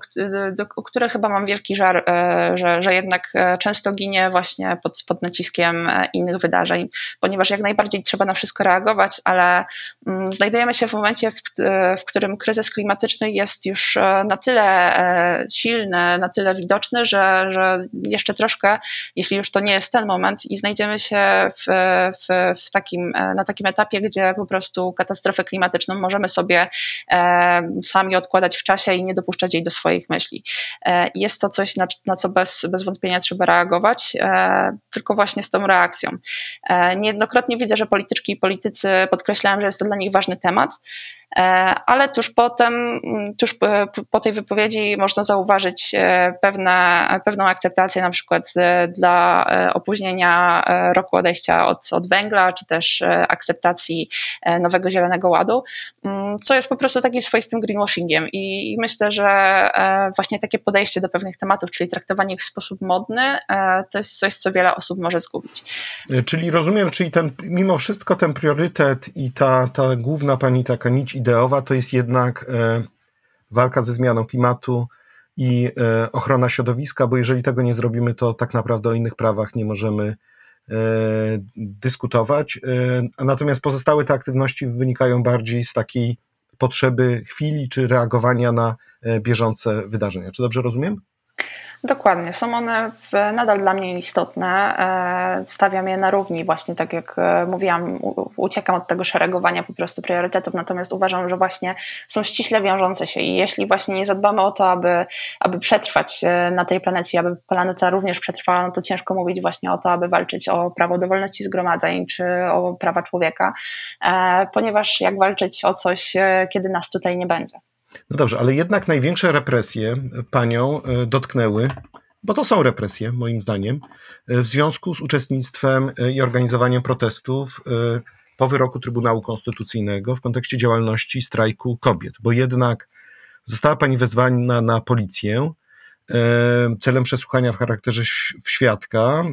do, który chyba mam wielki żar, e, że, że jednak e, często ginie właśnie pod, pod naciskiem e, innych wydarzeń, ponieważ jak najbardziej trzeba na wszystko reagować, ale mm, znajdujemy się w momencie, w, w którym kryzys klimatyczny jest już na tyle silny, na tyle widoczny, że, że jeszcze troszkę, jeśli już to nie jest ten moment i znajdziemy się w, w, w takim, na takim etapie, gdzie po prostu katastrofę klimatyczną możemy sobie sami odkładać odkładać w czasie i nie dopuszczać jej do swoich myśli. E, jest to coś, na, na co bez, bez wątpienia trzeba reagować, e, tylko właśnie z tą reakcją. E, niejednokrotnie widzę, że polityczki i politycy podkreślają, że jest to dla nich ważny temat. E, ale tuż potem, mm, tuż po tej wypowiedzi można zauważyć e, pewne, pewną akceptację na przykład dla e, opóźnienia roku odejścia od, od węgla, czy też akceptacji nowego Zielonego Ładu, mm, co jest po prostu takim swoistym greenwashingiem i myślę, że właśnie takie podejście do pewnych tematów, czyli traktowanie ich w sposób modny, to jest coś, co wiele osób może zgubić. Czyli rozumiem, czyli ten, mimo wszystko ten priorytet i ta, ta główna pani taka nić ideowa to jest jednak e, walka ze zmianą klimatu i e, ochrona środowiska, bo jeżeli tego nie zrobimy, to tak naprawdę o innych prawach nie możemy e, dyskutować. Natomiast pozostałe te aktywności wynikają bardziej z takiej potrzeby chwili czy reagowania na bieżące wydarzenia. Czy dobrze rozumiem? Dokładnie, są one w, nadal dla mnie istotne. E, stawiam je na równi, właśnie tak jak e, mówiłam, uciekam od tego szeregowania po prostu priorytetów, natomiast uważam, że właśnie są ściśle wiążące się i jeśli właśnie nie zadbamy o to, aby, aby przetrwać e, na tej planecie, aby planeta również przetrwała, no to ciężko mówić właśnie o to, aby walczyć o prawo do wolności zgromadzeń czy o prawa człowieka, ponieważ jak walczyć o coś, kiedy nas tutaj nie będzie. No dobrze, ale jednak największe represje panią e, dotknęły, bo to są represje, moim zdaniem, e, w związku z uczestnictwem e, i organizowaniem protestów po wyroku Trybunału Konstytucyjnego w kontekście działalności strajku kobiet, bo jednak została pani wezwana na policję celem przesłuchania w charakterze świadka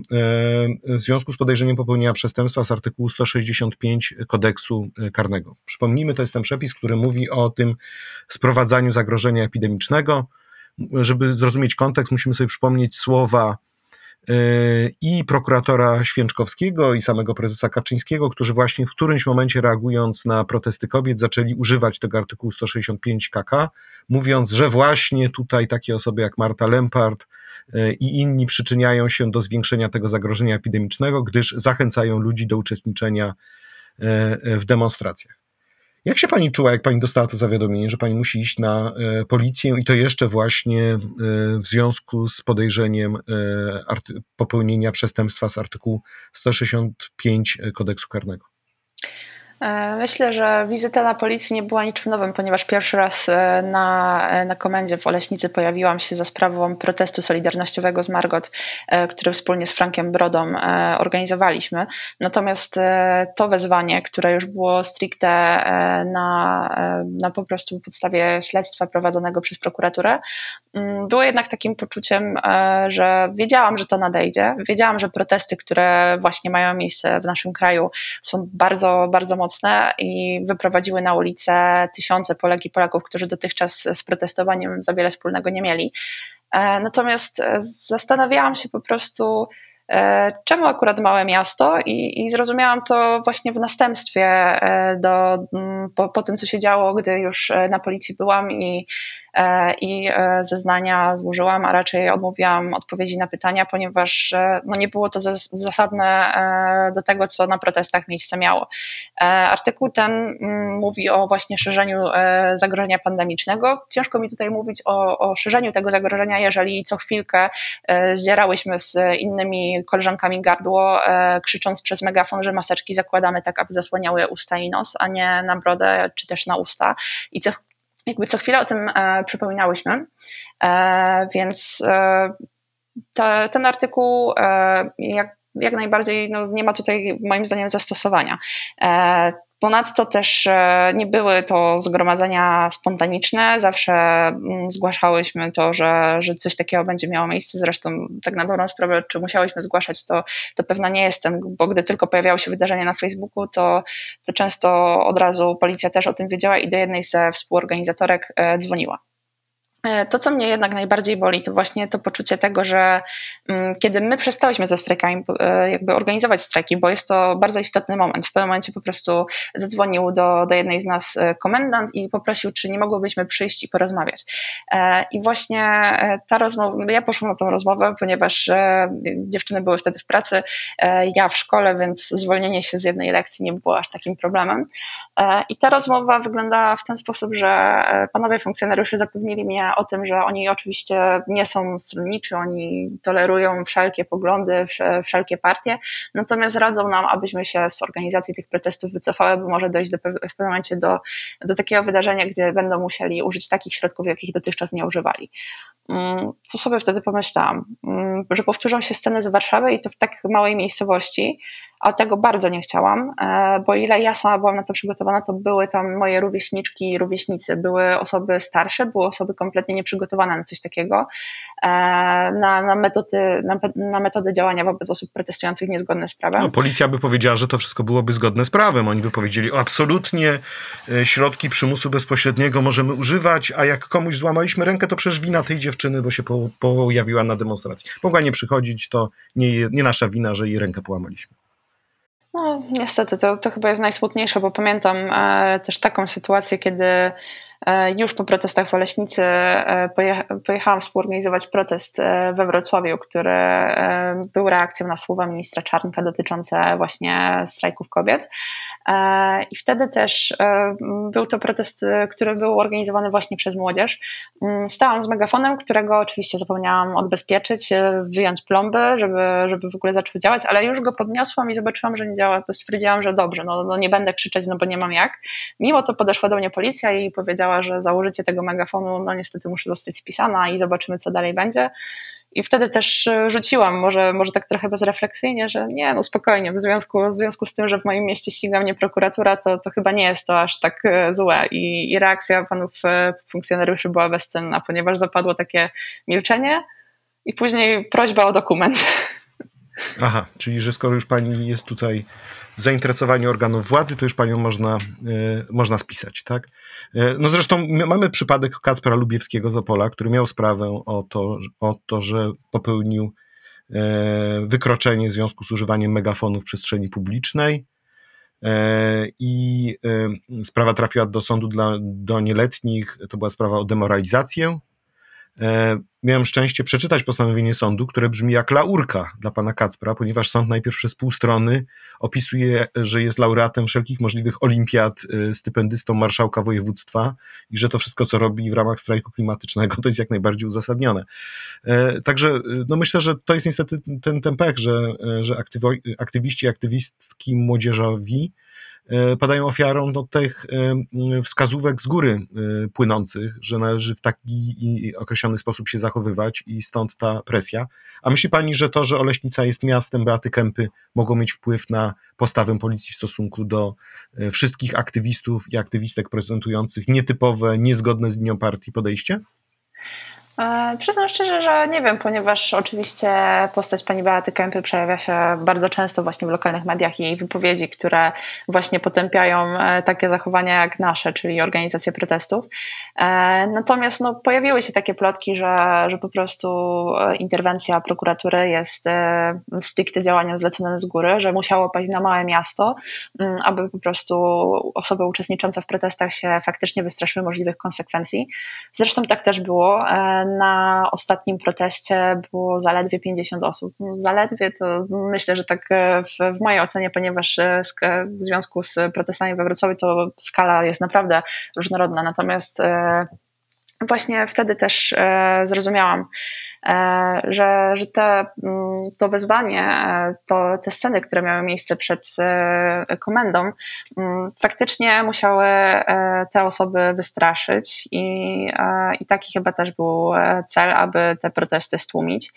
w związku z podejrzeniem popełnienia przestępstwa z artykułu 165 kodeksu e, karnego. Przypomnijmy, to jest ten przepis, który mówi o tym sprowadzaniu zagrożenia epidemicznego. Żeby zrozumieć kontekst, musimy sobie przypomnieć słowa i prokuratora Święczkowskiego i samego prezesa Kaczyńskiego, którzy właśnie w którymś momencie reagując na protesty kobiet zaczęli używać tego artykułu 165 KK, mówiąc, że właśnie tutaj takie osoby jak Marta Lempart e, i inni przyczyniają się do zwiększenia tego zagrożenia epidemicznego, gdyż zachęcają ludzi do uczestniczenia e, e, w demonstracjach. Jak się pani czuła, jak pani dostała to zawiadomienie, że pani musi iść na e, policję i to jeszcze właśnie e, w związku z podejrzeniem e, popełnienia przestępstwa z artykułu 165 kodeksu karnego? E, myślę, że wizyta na policji nie była niczym nowym, ponieważ pierwszy raz e, na, e, na komendzie w Oleśnicy pojawiłam się za sprawą protestu solidarnościowego z Margot, który wspólnie z Frankiem Brodą organizowaliśmy. Natomiast to wezwanie, które już było stricte na, na po prostu podstawie śledztwa prowadzonego przez prokuraturę, mm, było jednak takim poczuciem, że wiedziałam, że to nadejdzie. Wiedziałam, że protesty, które właśnie mają miejsce w naszym kraju są bardzo, bardzo mocne i wyprowadziły na ulicę tysiące Polek i Polaków, którzy dotychczas z protestowaniem za wiele wspólnego nie mieli. E, natomiast e, zastanawiałam się po prostu, Czemu akurat małe miasto? I, i zrozumiałam to właśnie w następstwie do, po, po tym, co się działo, gdy już na policji byłam i E, i e, zeznania złożyłam, a raczej odmówiłam odpowiedzi na pytania, ponieważ e, no nie było to zasadne do tego, co na protestach miejsce miało. Artykuł ten mm, mówi o właśnie szerzeniu zagrożenia pandemicznego. Ciężko mi tutaj mówić o, o szerzeniu tego zagrożenia, jeżeli co chwilkę zdzierałyśmy z innymi koleżankami gardło, krzycząc przez megafon, że maseczki zakładamy tak, aby zasłaniały usta i nos, a nie na brodę czy też na usta. I co jakby co chwilę o tym e, przypominałyśmy, e, więc e, te, ten artykuł e, jak, jak najbardziej no, nie ma tutaj moim zdaniem zastosowania. Ponadto też e, nie były to zgromadzenia spontaniczne, zawsze mm, zgłaszałyśmy to, że, że coś takiego będzie miało miejsce. Zresztą, tak na dobrą sprawę, czy musiałyśmy zgłaszać, to, to pewna nie jestem, bo gdy tylko pojawiało się wydarzenie na Facebooku, to, to często od razu policja też o tym wiedziała i do jednej ze współorganizatorek e, dzwoniła. E, to, co mnie jednak najbardziej boli, to właśnie to poczucie tego, że mm, kiedy my przestałyśmy ze strajkami, e, jakby organizować strajki, bo jest to bardzo istotny moment. W pewnym momencie po prostu zadzwonił do, do jednej z nas e, komendant i poprosił, czy nie mogłybyśmy przyjść i porozmawiać. I właśnie ta rozmowa, ja poszłam na tą rozmowę, ponieważ dziewczyny były wtedy w pracy, ja w szkole, więc zwolnienie się z jednej lekcji nie było aż takim problemem. I ta rozmowa wyglądała w ten sposób, że panowie funkcjonariusze zapewnili mnie o tym, że oni oczywiście nie są stronniczy, oni tolerują wszelkie poglądy, wszelkie partie, natomiast radzą nam, abyśmy się z organizacji tych protestów wycofały, bo może dojść do, w pewnym momencie do, do takiego wydarzenia, gdzie będą musieli użyć takich środków, jakich dotychczas nie używali. Mm, co sobie wtedy pomyślałam? Mm, że powtórzą się sceny z Warszawy i to w tak małej miejscowości, a tego bardzo nie chciałam, e, bo ile ja sama byłam na to przygotowana, to były tam moje rówieśniczki i rówieśnicy, były osoby starsze, były osoby kompletnie nieprzygotowane na coś takiego, e, na, na, metody, na, na metody działania wobec osób protestujących niezgodne z prawem. No, policja by powiedziała, że to wszystko byłoby zgodne z prawem. Oni by powiedzieli, absolutnie e, środki przymusu bezpośredniego możemy używać, a jak komuś złamaliśmy rękę, to przecież wina tej dziewczyny, bo się po, pojawiła na demonstracji. Mogła nie przychodzić, to nie, nie nasza wina, że jej rękę połamaliśmy. No, niestety, to, to chyba jest najsmutniejsze, bo pamiętam e, też taką sytuację, kiedy e, już po protestach w Oleśnicy e, pojechałam współorganizować protest e, we Wrocławiu, który e, był reakcją na słowa ministra Czarnka dotyczące właśnie strajków kobiet. E, I wtedy też e, był to protest, e, który był organizowany właśnie przez młodzież. Mm, stałam z megafonem, którego oczywiście zapomniałam odbezpieczyć, wyjąć plomby, żeby, żeby w ogóle zaczął działać, ale już go podniosłam i zobaczyłam, że nie działa, to stwierdziłam, że dobrze, no, no nie będę krzyczeć, no bo nie mam jak. Mimo to podeszła do mnie policja i powiedziała, że założycie tego megafonu, no niestety muszę zostać spisana i zobaczymy, co dalej będzie. I wtedy też e, rzuciłam, może, może tak trochę bezrefleksyjnie, że nie, no spokojnie, w związku, w związku z tym, że w moim mieście ściga mnie prokuratura, to, to chyba nie jest to aż tak e, złe. I, i reakcja panów e, funkcjonariuszy była bezcenna, ponieważ zapadło takie milczenie i później prośba o dokument. Aha, czyli że skoro już pani jest tutaj zainteresowanie organów władzy, to już panią można, e, można spisać, tak? E, no zresztą mamy przypadek Kacpra Lubiewskiego z Opola, który miał sprawę o to, o to że popełnił e, wykroczenie w związku z używaniem megafonu w przestrzeni publicznej i sprawa trafiła do sądu dla, do nieletnich, to była sprawa o demoralizację miałem szczęście przeczytać postanowienie sądu, które brzmi jak laurka dla pana Kacpra, ponieważ sąd najpierw przez pół strony opisuje, że jest laureatem wszelkich możliwych olimpiad, e, stypendystą marszałka województwa i że to wszystko, co robi w ramach strajku klimatycznego, to jest jak najbardziej uzasadnione. E, także no myślę, że to jest niestety ten, ten pech, że, że aktywiści, aktywistki młodzieżowi padają ofiarą no, tych e, wskazówek z góry e, płynących, że należy w taki określony sposób się zachowywać i stąd ta presja. A myśli pani, że to, że Oleśnica jest miastem Beaty Kępy, mogło mieć wpływ na postawę policji w stosunku do wszystkich aktywistów i aktywistek prezentujących nietypowe, niezgodne z linią partii podejście? E, przyznam szczerze, że nie wiem, ponieważ oczywiście postać pani Beaty Kępy przejawia się bardzo często właśnie w lokalnych mediach i wypowiedzi, które właśnie potępiają e, takie zachowania jak nasze, czyli organizację protestów. E, natomiast no, pojawiły się takie plotki, że, że po prostu interwencja prokuratury jest stricte działaniem zleconym z góry, że musiało paść na małe miasto, mm, aby po prostu osoby uczestniczące w protestach się faktycznie wystraszyły możliwych konsekwencji. Zresztą tak też było na ostatnim proteście było zaledwie 50 osób. No, zaledwie to myślę, że tak e, w, w mojej ocenie, ponieważ e, w związku z protestami we Wrocławiu to skala jest naprawdę różnorodna. Natomiast e, właśnie wtedy też zrozumiałam, że, że te, mm, to wezwanie, e, to, te sceny, które miały miejsce przed e, komendą, mm, faktycznie musiały te osoby wystraszyć i, i taki chyba też był cel, aby te protesty stłumić.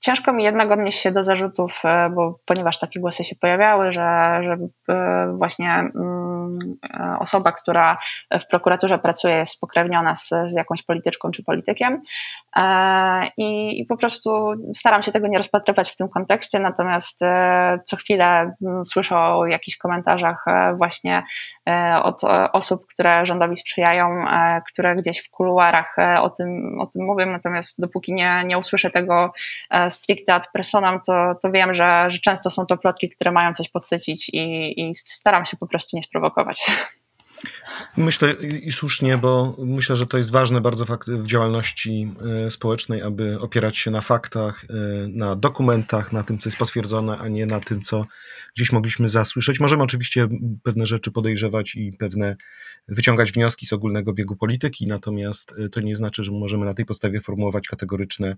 Ciężko mi jednak odnieść się do zarzutów, e, bo ponieważ takie głosy się pojawiały, że, że e, właśnie mm, e, osoba, która w prokuraturze pracuje, jest spokrewniona z, z jakąś polityczką czy politykiem. I, I, po prostu staram się tego nie rozpatrywać w tym kontekście, natomiast co chwilę mm, słyszę o jakichś komentarzach właśnie od osób, które rządowi sprzyjają, które gdzieś w kuluarach o tym, o tym mówią, natomiast dopóki nie, nie usłyszę tego stricte ad personam, to, to wiem, że, że często są to plotki, które mają coś podsycić i, i staram się po prostu nie sprowokować. Myślę i słusznie, bo myślę, że to jest ważne bardzo w działalności e, społecznej, aby opierać się na faktach, e, na dokumentach, na tym, co jest potwierdzone, a nie na tym, co gdzieś mogliśmy zasłyszeć. Możemy oczywiście pewne rzeczy podejrzewać i pewne wyciągać wnioski z ogólnego biegu polityki, natomiast e, to nie znaczy, że możemy na tej podstawie formułować kategoryczne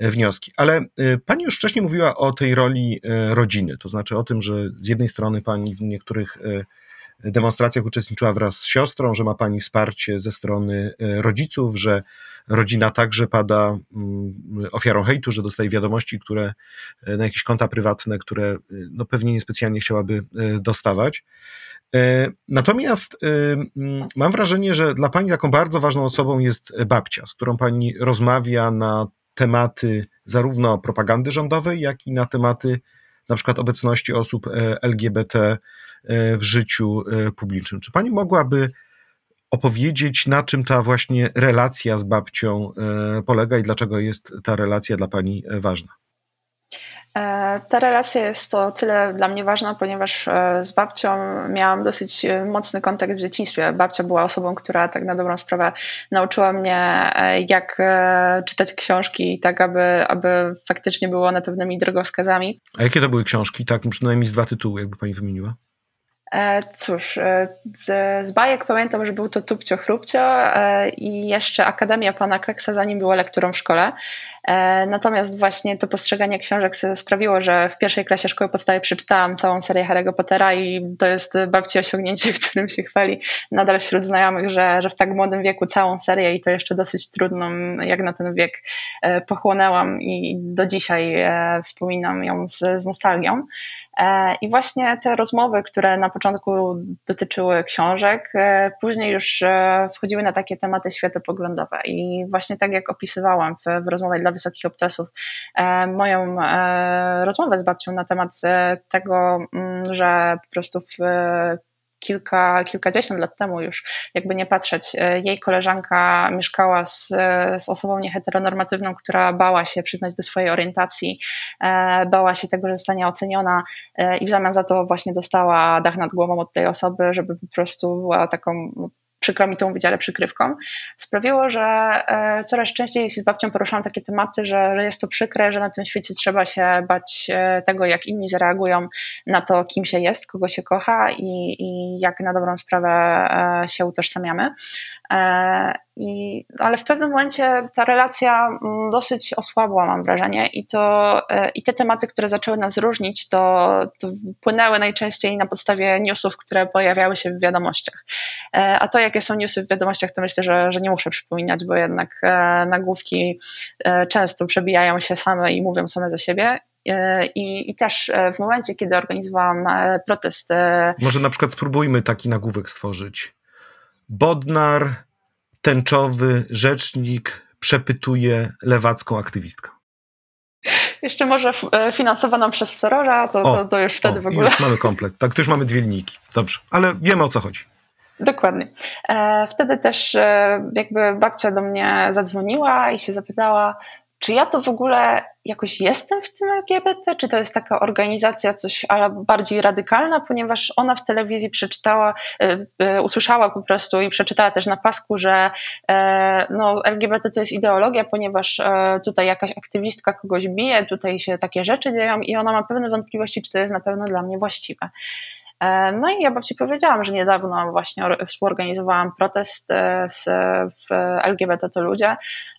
wnioski. Ale pani już wcześniej mówiła o tej roli rodziny, to znaczy o tym, że z jednej strony pani w niektórych demonstracjach uczestniczyła wraz z siostrą, że ma pani wsparcie ze strony e, rodziców, że rodzina także pada mm, ofiarą hejtu, że dostaje wiadomości, które e, na jakieś konta prywatne, które e, no pewnie niespecjalnie chciałaby dostawać. Natomiast mm, mam wrażenie, że dla pani taką bardzo ważną osobą jest babcia, z którą pani rozmawia na tematy zarówno propagandy rządowej, jak i na tematy na przykład obecności osób LGBT w życiu e, publicznym. Czy pani mogłaby opowiedzieć, na czym ta właśnie relacja z babcią e, polega i dlaczego jest ta relacja dla pani ważna? E, ta relacja jest o tyle dla mnie ważna, ponieważ e, z babcią miałam dosyć e, mocny kontakt w dzieciństwie. Babcia była osobą, która tak na dobrą sprawę nauczyła mnie, jak czytać książki, tak aby, aby faktycznie były one pewnymi drogowskazami. A jakie to były książki? Tak, przynajmniej z dwa tytuły, jakby pani wymieniła. Cóż, z, z, bajek pamiętam, że był to Tupcio Chrupcio i jeszcze Akademia Pana Keksa, zanim była lekturą w szkole. E, natomiast właśnie to postrzeganie książek sprawiło, że w pierwszej klasie szkoły podstawowej przeczytałam całą serię Harry'ego Pottera i to jest babci osiągnięcie, którym się chwali nadal wśród znajomych, że, że w tak młodym wieku całą serię i to jeszcze dosyć trudną, jak na ten wiek, e, pochłonęłam i do dzisiaj e, wspominam ją z, z nostalgią. I właśnie te rozmowy, które na początku dotyczyły książek, później już wchodziły na takie tematy światopoglądowe. I właśnie tak jak opisywałam w, w rozmowie dla wysokich obcasów. E, moją e, rozmowę z babcią na temat e, tego, mm, że po prostu w kilka, kilkadziesiąt lat temu już, jakby nie patrzeć, jej koleżanka mieszkała z, z osobą nieheteronormatywną, która bała się przyznać do swojej orientacji, bała się tego, że zostanie oceniona i w zamian za to właśnie dostała dach nad głową od tej osoby, żeby po prostu była taką przykro mi to mówić, ale przykrywką, sprawiło, że e, coraz częściej z babcią poruszałam takie tematy, że, jest to przykre, że na tym świecie trzeba się bać e, tego, jak inni zareagują na to, kim się jest, kogo się kocha i, i jak na dobrą sprawę e, się utożsamiamy. I, ale w pewnym momencie ta relacja mm, dosyć osłabła, mam wrażenie, i, to, i te tematy, które zaczęły nas różnić, to, to płynęły najczęściej na podstawie newsów, które pojawiały się w wiadomościach. A to, jakie są newsy w wiadomościach, to myślę, że, że nie muszę przypominać, bo jednak e, nagłówki e, często przebijają się same i mówią same za siebie. E, I, I, też w momencie, kiedy organizowałam protest. Może na przykład spróbujmy taki nagłówek stworzyć. Bodnar tęczowy rzecznik przepytuje lewacką aktywistkę? Jeszcze może finansowaną przez Sorora, to, o, to, to już wtedy o, w ogóle. Już mamy komplet. Tak, to już mamy dwie linijki. Dobrze, ale wiemy o co chodzi. Dokładnie. E, wtedy też e, jakby babcia do mnie zadzwoniła i się zapytała, czy ja to w ogóle jakoś jestem w tym LGBT, czy to jest taka organizacja coś ale bardziej radykalna, ponieważ ona w telewizji przeczytała, e, usłyszała po prostu i przeczytała też na pasku, że no, LGBT to jest ideologia, ponieważ tutaj jakaś aktywistka kogoś bije, tutaj się takie rzeczy dzieją i ona ma pewne wątpliwości, czy to jest na pewno dla mnie właściwe. E, no i ja babci powiedziałam, że niedawno właśnie współorganizowałam protest e, z, w LGBT to ludzie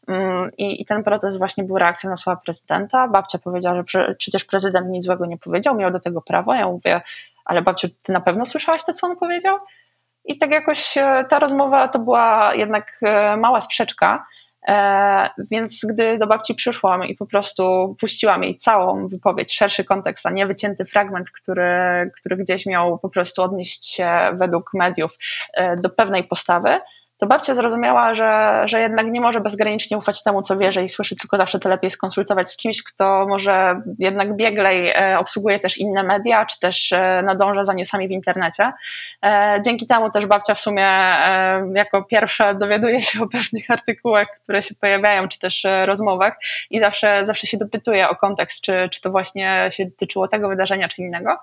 mm, I, i ten protest właśnie był reakcją na słowa prezydenta. Babcia powiedziała, że przecież prezydent nic złego nie powiedział, miał do tego prawo. Ja mówię, ale babciu, ty na pewno słyszałaś to, co on powiedział? I tak jakoś e, ta rozmowa to była jednak mała sprzeczka, E, więc gdy do babci przyszłam i po prostu puściłam jej całą wypowiedź, szerszy kontekst, a nie wycięty fragment, który, który gdzieś miał po prostu odnieść się według mediów e, do pewnej postawy, to babcia zrozumiała, że, że jednak nie może bezgranicznie ufać temu, co wierzy i słyszy, tylko zawsze to lepiej skonsultować z kimś, kto może jednak bieglej e, obsługuje też inne media, czy też e, nadąża za newsami w internecie. E, dzięki temu też babcia w sumie jako pierwsza dowiaduje się o pewnych artykułach, które się pojawiają, czy też rozmowach i zawsze, zawsze się dopytuje o kontekst, czy, czy to właśnie się tyczyło tego wydarzenia, czy innego.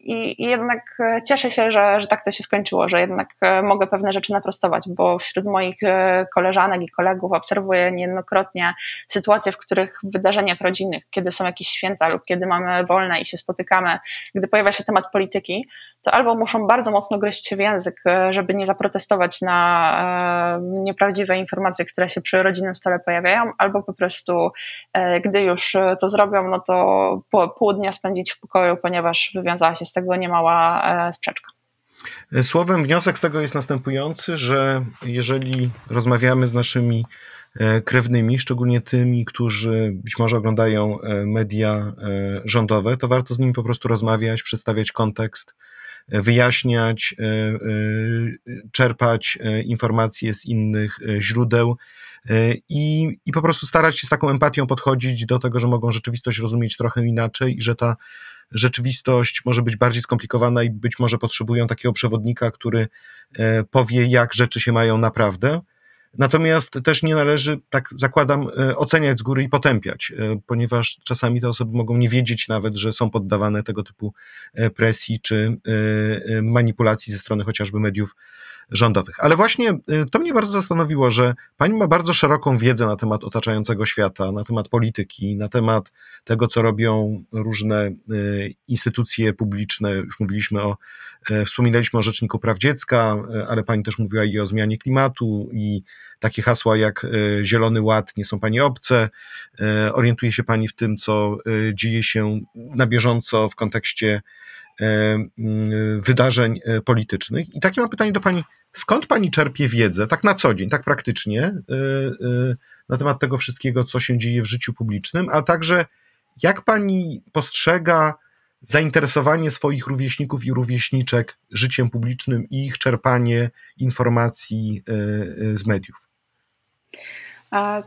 I, I, jednak e, cieszę się, że, że tak to się skończyło, że jednak e, mogę pewne rzeczy naprostować, bo wśród moich e, koleżanek i kolegów obserwuję niejednokrotnie sytuacje, w których w wydarzeniach rodzinnych, kiedy są jakieś święta lub kiedy mamy wolne i się spotykamy, gdy pojawia się temat polityki, to albo muszą bardzo mocno gryźć się w język, żeby nie zaprotestować na nieprawdziwe informacje, które się przy rodzinnym stole pojawiają, albo po prostu, gdy już to zrobią, no to pół dnia spędzić w pokoju, ponieważ wywiązała się z tego niemała e, sprzeczka. Słowem, wniosek z tego jest następujący, że jeżeli rozmawiamy z naszymi e, krewnymi, szczególnie tymi, którzy być może oglądają e, media rządowe, to warto z nimi po prostu rozmawiać, przedstawiać kontekst, wyjaśniać, czerpać informacje z innych źródeł i, i po prostu starać się z taką empatią podchodzić do tego, że mogą rzeczywistość rozumieć trochę inaczej i że ta rzeczywistość może być bardziej skomplikowana i być może potrzebują takiego przewodnika, który e, powie, jak rzeczy się mają naprawdę. Natomiast też nie należy, tak zakładam, e, oceniać z góry i potępiać, e, ponieważ czasami te osoby mogą nie wiedzieć nawet, że są poddawane tego typu presji czy manipulacji ze strony chociażby mediów rządowych. Ale właśnie y, to mnie bardzo zastanowiło, że pani ma bardzo szeroką wiedzę na temat otaczającego świata, na temat polityki, na temat tego, co robią różne y, instytucje publiczne. Już mówiliśmy o, y, wspominaliśmy o Rzeczniku Praw Dziecka, ale pani też mówiła i o zmianie klimatu i takie hasła jak Zielony Ład nie są pani obce. Orientuje się pani w tym, co dzieje się na bieżąco w kontekście wydarzeń politycznych. I takie mam pytanie do pani Skąd pani czerpie wiedzę, tak na co dzień, tak praktycznie, y, y, na temat tego wszystkiego, co się dzieje w życiu publicznym, a także jak pani postrzega zainteresowanie swoich rówieśników i rówieśniczek życiem publicznym i ich czerpanie informacji y, z mediów?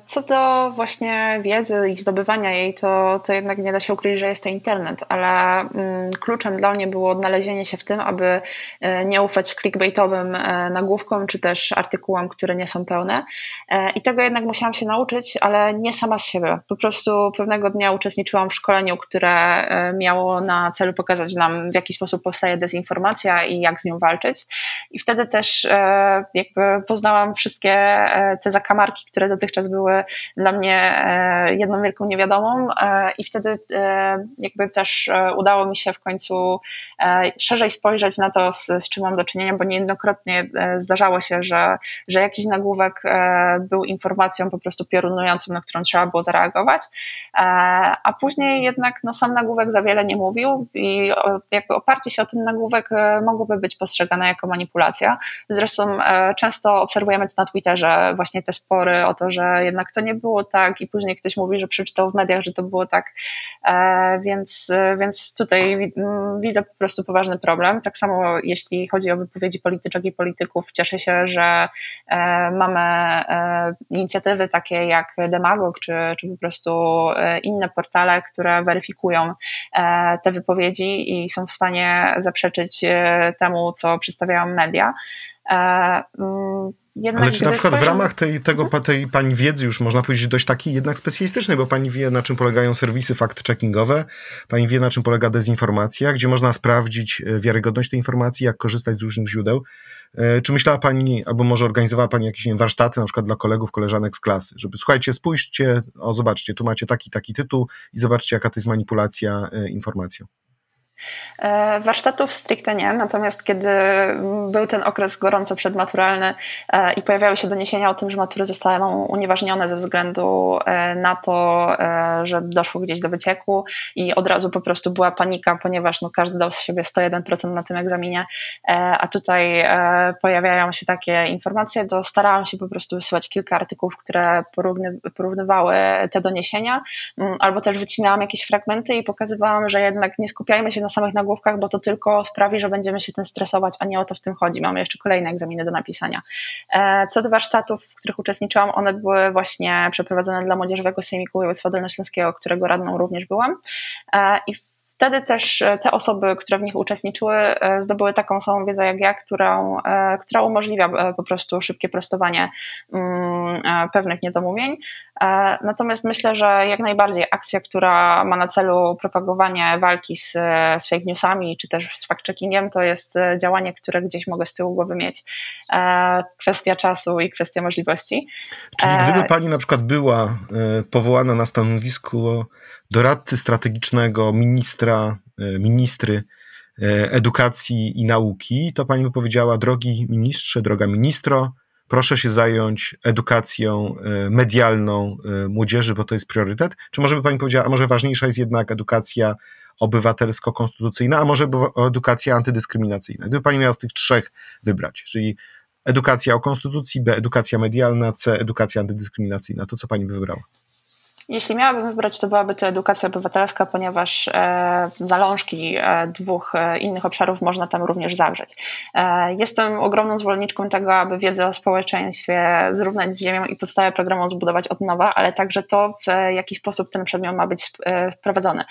Co do właśnie wiedzy i zdobywania jej, to, to jednak nie da się ukryć, że jest to internet, ale mm, kluczem dla mnie było odnalezienie się w tym, aby e, nie ufać clickbaitowym e, nagłówkom czy też artykułom, które nie są pełne. E, I tego jednak musiałam się nauczyć, ale nie sama z siebie. Po prostu pewnego dnia uczestniczyłam w szkoleniu, które miało na celu pokazać nam, w jaki sposób powstaje dezinformacja i jak z nią walczyć. I wtedy też jakby poznałam wszystkie te zakamarki, które dotychczas dotychczas były dla mnie e, jedną wielką niewiadomą e, i wtedy e, jakby też udało mi się w końcu szerzej spojrzeć na to, z, z czym mam do czynienia, bo niejednokrotnie zdarzało się, że, że jakiś nagłówek był informacją po prostu piorunującą, na którą trzeba było zareagować, a później jednak no, sam nagłówek za wiele nie mówił i jakby oparcie się o ten nagłówek mogłoby być postrzegane jako manipulacja. Zresztą często obserwujemy to na Twitterze, właśnie te spory o to, że że jednak to nie było tak i później ktoś mówi, że przeczytał w mediach, że to było tak, więc, więc tutaj widzę po prostu poważny problem. Tak samo jeśli chodzi o wypowiedzi polityczek i polityków, cieszę się, że mamy inicjatywy takie jak Demagog, czy, czy po prostu inne portale, które weryfikują te wypowiedzi i są w stanie zaprzeczyć temu, co przedstawiają media. E, mm, jednak Ale czy na przykład w ramach tej, tego, mhm. tej pani wiedzy już można powiedzieć dość takiej jednak specjalistycznej, bo pani wie na czym polegają serwisy fact-checkingowe, pani wie na czym polega dezinformacja, gdzie można sprawdzić e, wiarygodność tej informacji, jak korzystać z różnych źródeł. E, czy myślała pani, albo może organizowała pani jakieś wiem, warsztaty na przykład dla kolegów, koleżanek z klasy, żeby słuchajcie, spójrzcie, o zobaczcie, tu macie taki, taki tytuł i zobaczcie jaka to jest manipulacja informacją. E, warsztatów stricte nie, natomiast kiedy był ten okres gorąco przedmaturalny e, i pojawiały się doniesienia o tym, że matury zostaną unieważnione ze względu e, na to, że doszło gdzieś do wycieku i od razu po prostu była panika, ponieważ no, każdy dał z siebie 101% na tym egzaminie, a tutaj pojawiają się takie informacje, to starałam się po prostu wysyłać kilka artykułów, które porównywały te doniesienia, albo też wycinałam jakieś fragmenty i pokazywałam, że jednak nie skupiajmy się na samych nagłówkach, bo to tylko sprawi, że będziemy się tym stresować, a nie o to w tym chodzi. Mamy jeszcze kolejne egzaminy do napisania. E, co do warsztatów, w których uczestniczyłam, one były właśnie przeprowadzone dla Młodzieżowego Sejmiku Województwa Dolnośląskiego, którego radną również byłam. E, I wtedy też e, te osoby, które w nich uczestniczyły, zdobyły taką samą wiedzę jak ja, którą, która umożliwia po prostu szybkie prostowanie mm, pewnych niedomówień. E, natomiast myślę, że jak najbardziej akcja, która ma na celu propagowanie walki z, z fake newsami czy też z fact-checkingiem, to jest e, działanie, które gdzieś mogę z tyłu głowy mieć. E, kwestia czasu i kwestia możliwości. Czyli gdyby pani na przykład była powołana na stanowisku doradcy strategicznego ministra, ministry edukacji i nauki, to pani by powiedziała, drogi ministrze, droga ministro, proszę się zająć edukacją e, medialną e, młodzieży, bo to jest priorytet? Czy może by Pani powiedziała, a może ważniejsza jest jednak edukacja obywatelsko-konstytucyjna, a może edukacja antydyskryminacyjna? Gdyby Pani miała z tych trzech wybrać, czyli edukacja o konstytucji, B edukacja medialna, C edukacja antydyskryminacyjna, to co Pani by wybrała? Jeśli miałabym wybrać, to byłaby to edukacja obywatelska, ponieważ e, zalążki e, dwóch e, innych obszarów można tam również zawrzeć. Jestem ogromną zwolenniczką tego, aby wiedzę o społeczeństwie zrównać z ziemią i podstawę programu zbudować od nowa, ale także to, w jaki sposób ten przedmiot ma być wprowadzony.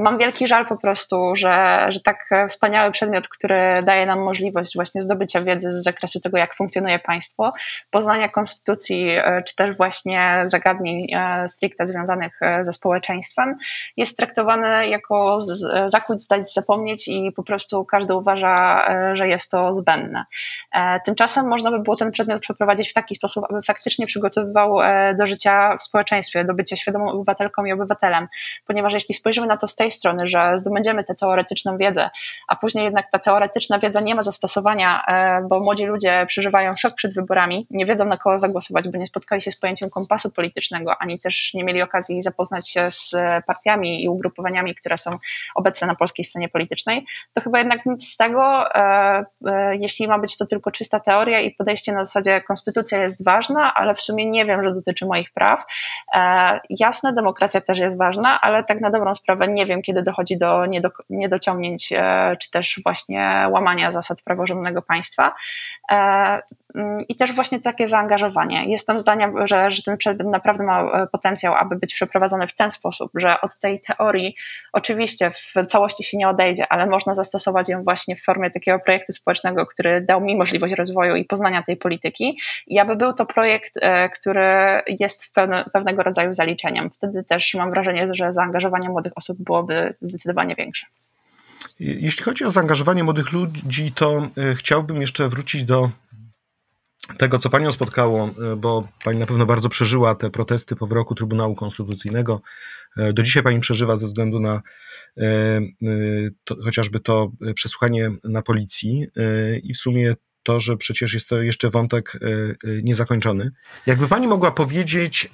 Mam wielki żal po prostu, że, że tak wspaniały przedmiot, który daje nam możliwość właśnie zdobycia wiedzy z zakresu tego, jak funkcjonuje państwo, poznania konstytucji, czy też właśnie zagadnień stricte związanych e, ze społeczeństwem, jest traktowany jako zakłód zdać zapomnieć i po prostu każdy uważa, e, że jest to zbędne. E, tymczasem można by było ten przedmiot przeprowadzić w taki sposób, aby faktycznie przygotowywał do życia w społeczeństwie, do bycia świadomą obywatelką i obywatelem, ponieważ jeśli spojrzymy na to z tej strony, że zdobędziemy tę teoretyczną wiedzę, a później jednak ta teoretyczna wiedza nie ma zastosowania, bo młodzi ludzie przeżywają szok przed wyborami, nie wiedzą na kogo zagłosować, bo nie spotkali się z pojęciem kompasu politycznego, ani też nie mieli mieli okazji zapoznać się z partiami i ugrupowaniami, które są obecne na polskiej scenie politycznej, to chyba jednak nic z tego, e, e, jeśli ma być to tylko czysta teoria i podejście na zasadzie konstytucja jest ważna, ale w sumie nie wiem, że dotyczy moich praw. E, jasne, demokracja też jest ważna, ale tak na dobrą sprawę nie wiem, kiedy dochodzi do niedociągnięć, czy też właśnie łamania zasad praworządnego państwa. I też właśnie takie zaangażowanie. Jestem zdania, że, że ten przedmiot naprawdę ma potencjał, aby być przeprowadzony w ten sposób, że od tej teorii oczywiście w całości się nie odejdzie, ale można zastosować ją właśnie w formie takiego projektu społecznego, który dał mi możliwość rozwoju i poznania tej polityki i aby był to projekt, e, który jest pewne, pewnego rodzaju zaliczeniem. Wtedy też mam wrażenie, że zaangażowanie młodych osób byłoby zdecydowanie większe. Jeśli chodzi o zaangażowanie młodych ludzi, to e, chciałbym jeszcze wrócić do tego, co panią spotkało, e, bo pani na pewno bardzo przeżyła te protesty po wyroku Trybunału Konstytucyjnego. E, do dzisiaj pani przeżywa ze względu na e, to, chociażby to przesłuchanie na policji i w sumie to, że przecież jest to jeszcze wątek niezakończony. Jakby pani mogła powiedzieć,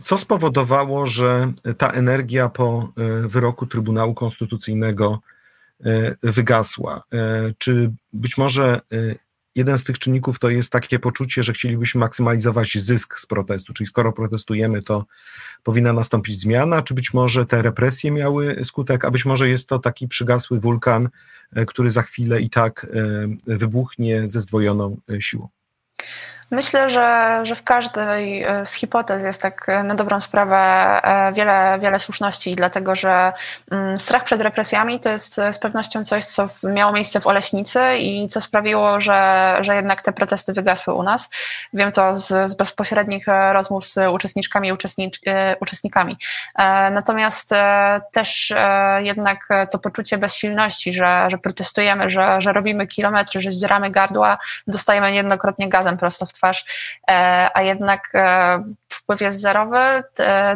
co spowodowało, że ta energia po wyroku Trybunału Konstytucyjnego wygasła? Czy być może jeden z tych czynników to jest takie poczucie, że chcielibyśmy maksymalizować zysk z protestu, czyli skoro protestujemy, to powinna nastąpić zmiana, czy być może te represje miały skutek, a być może jest to taki przygasły wulkan, który za chwilę i tak wybuchnie ze zdwojoną siłą. Myślę, że, że w każdej e, z hipotez jest tak e, na dobrą sprawę e, wiele, wiele słuszności, dlatego że mm, strach przed represjami to jest z pewnością coś, co miało miejsce w Oleśnicy i co sprawiło, że, że jednak te protesty wygasły u nas. Wiem to z, z bezpośrednich rozmów z uczestniczkami i uczestnikami. Natomiast też jednak to poczucie bezsilności, że, że protestujemy, że, że robimy kilometry, że zdzieramy gardła, dostajemy niejednokrotnie gazem prosto w twarz, e, a jednak e, wpływ jest zerowy,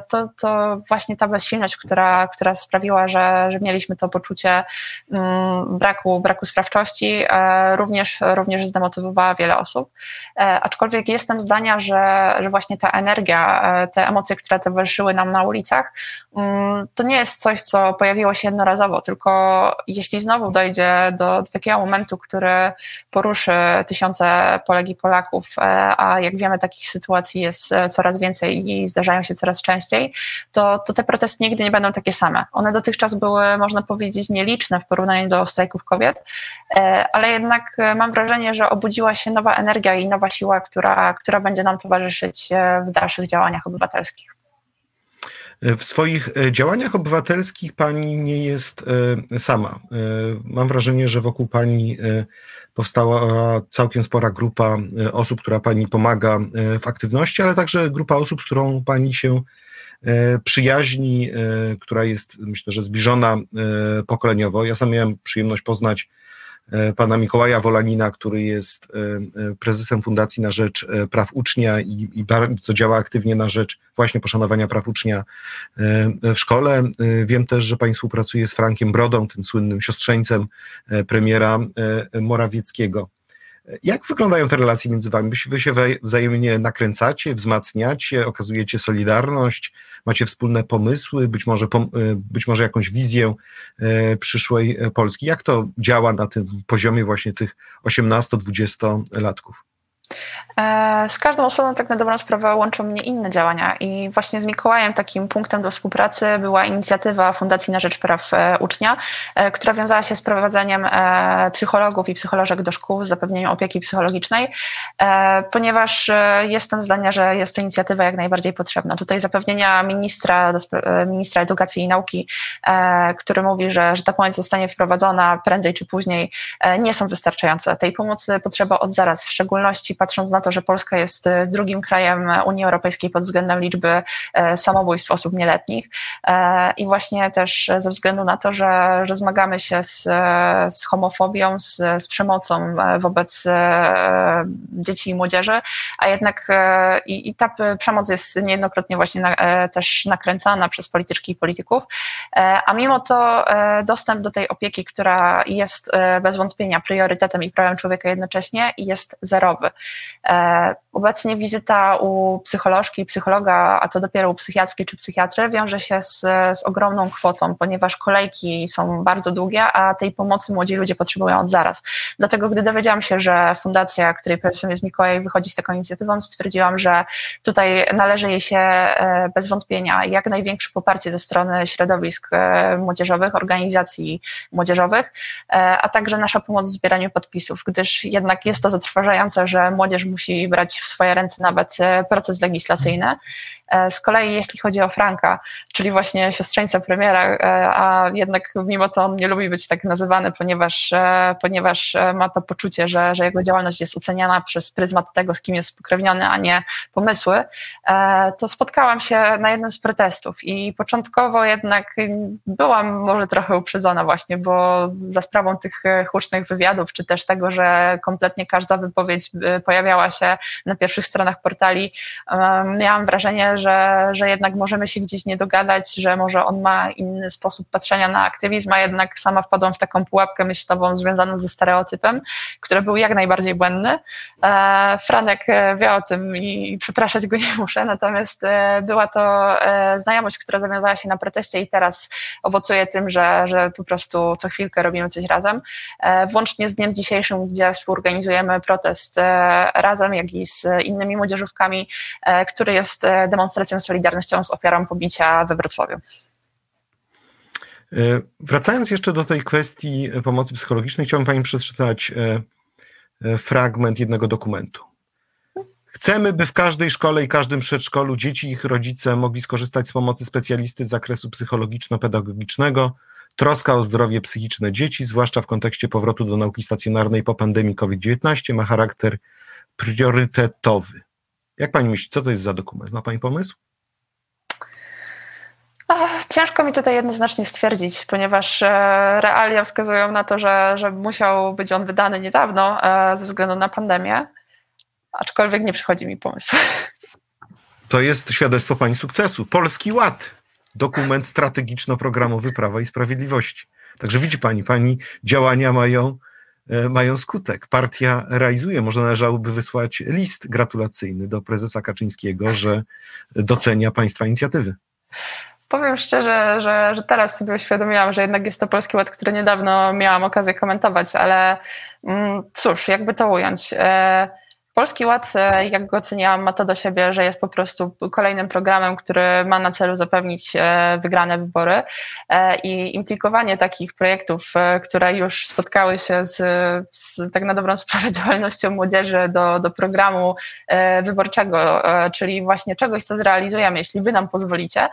to, to właśnie ta bezsilność, która, która sprawiła, że, że mieliśmy to poczucie mm, braku, braku sprawczości, e, również, również zdemotywowała wiele osób. Aczkolwiek jestem zdania, że, że właśnie ta energia, te emocje, które towarzyszyły nam na ulicach, mm, to nie jest coś, co pojawiło się jednorazowo, tylko jeśli znowu dojdzie do, do takiego momentu, który poruszy tysiące Polek i Polaków, a jak wiemy, takich sytuacji jest e, coraz więcej i zdarzają się coraz częściej, to, to te protesty nigdy nie będą takie same. One dotychczas były, można powiedzieć, nieliczne w porównaniu do strajków kobiet, e, ale jednak e, mam wrażenie, że obudziła się nowa energia i nowa siła, która, która będzie nam towarzyszyć w dalszych działaniach obywatelskich. W swoich działaniach obywatelskich pani nie jest sama. Mam wrażenie, że wokół pani powstała całkiem spora grupa e, osób, która pani pomaga e, w aktywności, ale także grupa osób, z którą pani się e, przyjaźni, która jest myślę, że zbliżona pokoleniowo. Ja sam miałem przyjemność poznać E, pana Mikołaja Wolanina, który jest e, e, prezesem Fundacji na Rzecz Praw Ucznia i, i bardzo działa aktywnie na rzecz właśnie poszanowania praw ucznia w szkole. Wiem też, że pani współpracuje z Frankiem Brodą, tym słynnym siostrzeńcem premiera Morawieckiego. Jak wyglądają te relacje między wami? Wy się wzajemnie nakręcacie, wzmacniacie, okazujecie solidarność, macie wspólne pomysły, być może, e, być może jakąś wizję e, przyszłej Polski. Jak to działa na tym poziomie właśnie tych 18-20 latków? E, z każdą osobą tak na dobrą sprawę łączą mnie inne działania i właśnie z Mikołajem takim punktem do współpracy była inicjatywa Fundacji na Rzecz Praw e, Ucznia, e, która wiązała się z prowadzeniem psychologów i psycholożek do szkół z zapewnieniem opieki psychologicznej, ponieważ jestem zdania, że jest to inicjatywa jak najbardziej potrzebna. Tutaj zapewnienia ministra, ministra edukacji i nauki, który mówi, że, że ta pomoc zostanie wprowadzona prędzej czy później, nie są wystarczające. Tej pomocy potrzeba od zaraz, w szczególności patrząc na to, że Polska jest e, drugim krajem Unii Europejskiej pod względem liczby e, samobójstw osób nieletnich e, i właśnie też ze względu na to, że, że zmagamy się z, z homofobią, z, z przemocą wobec dzieci i młodzieży, a jednak i, i ta przemoc jest niejednokrotnie właśnie na, też nakręcana przez polityczki i polityków, a mimo to dostęp do tej opieki, która jest bez wątpienia priorytetem i prawem człowieka jednocześnie jest zerowy. E, obecnie wizyta u psycholożki, psychologa, a co dopiero u psychiatrki czy psychiatry, wiąże się z, z ogromną kwotą, ponieważ kolejki są bardzo długie, a tej pomocy młodzi ludzie potrzebują od zaraz. Dlatego, gdy dowiedziałam się, że fundacja, której prezesem jest Mikołaj, wychodzi z taką inicjatywą, stwierdziłam, że tutaj należy jej się e, bez wątpienia jak największe poparcie ze strony środowisk e, młodzieżowych, organizacji młodzieżowych, a także nasza pomoc w zbieraniu podpisów, gdyż jednak jest to zatrważające, że młodzież musi brać w swoje ręce nawet e, proces legislacyjny. E, z kolei jeśli chodzi o Franka, czyli właśnie siostrzeńca premiera, e, a jednak mimo to on nie lubi być tak nazywany, ponieważ, ponieważ ma to poczucie, że, że jego działalność jest oceniana przez pryzmat tego, z kim jest spokrewniony, a nie pomysły, to spotkałam się na jednym z protestów i początkowo jednak byłam może trochę uprzedzona właśnie, bo za sprawą tych hucznych wywiadów, czy też tego, że kompletnie każda wypowiedź pojawiała się na pierwszych stronach portali, miałam wrażenie, że, że jednak możemy się gdzieś nie dogadać, że może on ma inny sposób patrzenia na aktywizm, a jednak sama wpadłam w taką pułapkę myślową związaną ze stereotypem, który był jak najbardziej błędny. E, Franek wie o tym i przepraszać go nie muszę, natomiast była to znajomość, która zawiązała się na proteście i teraz owocuje tym, że, że po prostu co chwilkę robimy coś razem. Włącznie z dniem dzisiejszym, gdzie współorganizujemy protest e, razem, jak i z innymi młodzieżówkami, e, który jest e, demonstracją solidarnością z ofiarą pobicia we Wrocławiu. Wracając jeszcze do tej kwestii pomocy psychologicznej, chciałbym Pani przeczytać fragment jednego dokumentu. Chcemy, by w każdej szkole i każdym przedszkolu dzieci i ich rodzice mogli skorzystać z pomocy specjalisty z zakresu psychologiczno-pedagogicznego, Troska o zdrowie psychiczne dzieci, zwłaszcza w kontekście powrotu do nauki stacjonarnej po pandemii COVID-19, ma charakter priorytetowy. Jak pani myśli, co to jest za dokument? Ma pani pomysł? Ciężko mi tutaj jednoznacznie stwierdzić, ponieważ e, realia wskazują na to, że, że musiał być on wydany niedawno e, ze względu na pandemię, aczkolwiek nie przychodzi mi pomysł. To jest świadectwo pani sukcesu. Polski Ład dokument strategiczno-programowy Prawa i Sprawiedliwości. Także widzi pani, pani działania mają, mają skutek. Partia realizuje. Może należałoby wysłać list gratulacyjny do prezesa Kaczyńskiego, że docenia państwa inicjatywy. Powiem szczerze, że, że teraz sobie uświadomiłam, że jednak jest to Polski Ład, który niedawno miałam okazję komentować, ale mm, cóż, jakby to ująć. E, Polski Ład, e, jak go oceniałam, ma to do siebie, że jest po prostu kolejnym programem, który ma na celu zapewnić e, wygrane wybory e, i implikowanie takich projektów, które już spotkały się z, z tak na dobrą sprawę działalnością młodzieży do, do programu wyborczego, czyli właśnie czegoś, co zrealizujemy, jeśli wy nam pozwolicie,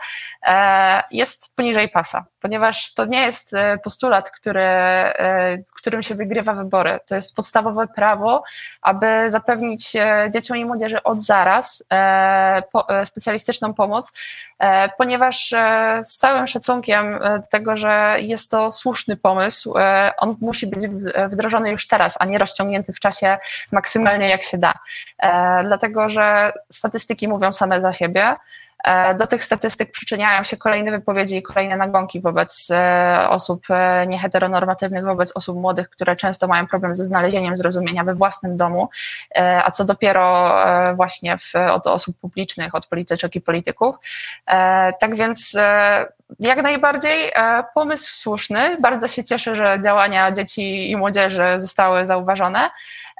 jest poniżej pasa, ponieważ to nie jest postulat, który, którym się wygrywa wybory. To jest podstawowe prawo, aby zapewnić zapewnić e, dzieciom i młodzieży od zaraz e, e, specjalistyczną pomoc, ponieważ z całym szacunkiem tego, że jest to słuszny pomysł, on musi być wdrożony już teraz, a nie rozciągnięty w czasie maksymalnie jak się da. Dlatego, że statystyki mówią same za siebie. E, do tych statystyk przyczyniają się kolejne wypowiedzi i kolejne nagonki wobec e, osób e, nieheteronormatywnych, wobec osób młodych, które często mają problem ze znalezieniem zrozumienia we własnym domu, a co dopiero właśnie w, od osób publicznych, od polityczek i polityków. Tak więc jak najbardziej pomysł słuszny. Bardzo się cieszę, że działania dzieci i młodzieży zostały zauważone.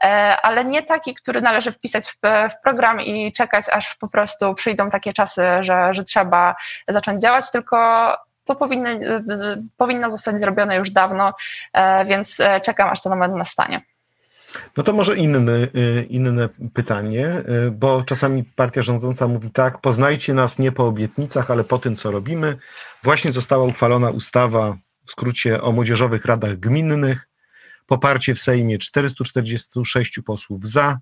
E, ale nie taki, który należy wpisać w, program i czekać, aż po prostu przyjdą takie czasy, że, że trzeba zacząć działać, tylko to powinno, powinno zostać zrobione już dawno, e, więc e, czekam, aż ten moment nastanie. No to może inny, inne pytanie, bo czasami partia rządząca mówi tak, poznajcie nas nie po obietnicach, ale po tym, co robimy. Właśnie została uchwalona ustawa, w skrócie, o młodzieżowych radach gminnych. Poparcie w Sejmie 446 posłów za,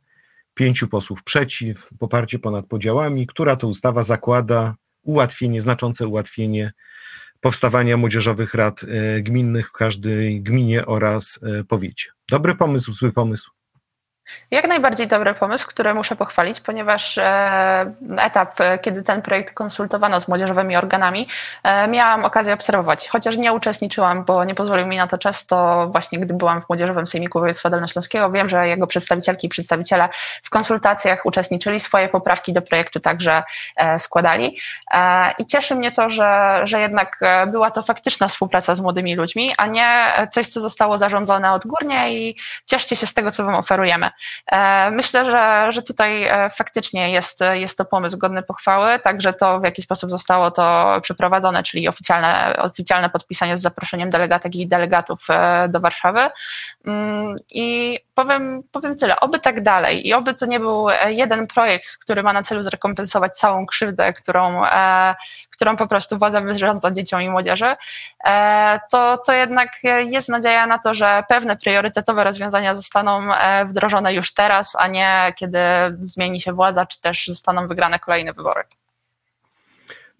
5 posłów przeciw, poparcie ponad podziałami, która to ustawa zakłada ułatwienie, znaczące ułatwienie powstawania młodzieżowych rad e, gminnych w każdej gminie oraz e, powiecie. Dobry pomysł, zły pomysł? Jak najbardziej dobry pomysł, który muszę pochwalić, ponieważ e, etap, e, kiedy ten projekt konsultowano z młodzieżowymi organami, e, miałam okazję obserwować. Chociaż nie uczestniczyłam, bo nie pozwolił mi na to czas, to właśnie gdy byłam w Młodzieżowym Sejmiku Województwa Dolnośląskiego, wiem, że jego przedstawicielki i przedstawiciele w konsultacjach uczestniczyli, swoje poprawki do projektu także składali. I cieszy mnie to, że, że jednak była to faktyczna współpraca z młodymi ludźmi, a nie coś, co zostało zarządzone odgórnie i cieszcie się z tego, co wam oferujemy. E, myślę, że, że tutaj e, faktycznie jest, jest to pomysł godny pochwały, także to w jaki sposób zostało to przeprowadzone, czyli oficjalne, oficjalne podpisanie z zaproszeniem delegatek i delegatów e, do Warszawy. Mm, I powiem, powiem tyle, oby tak dalej i oby to nie był jeden projekt, który ma na celu zrekompensować całą krzywdę, którą, którą po prostu władza wyrządza dzieciom i młodzieży, to, to jednak jest nadzieja na to, że pewne priorytetowe rozwiązania zostaną wdrożone już teraz, a nie kiedy zmieni się władza, czy też zostaną wygrane kolejne wybory.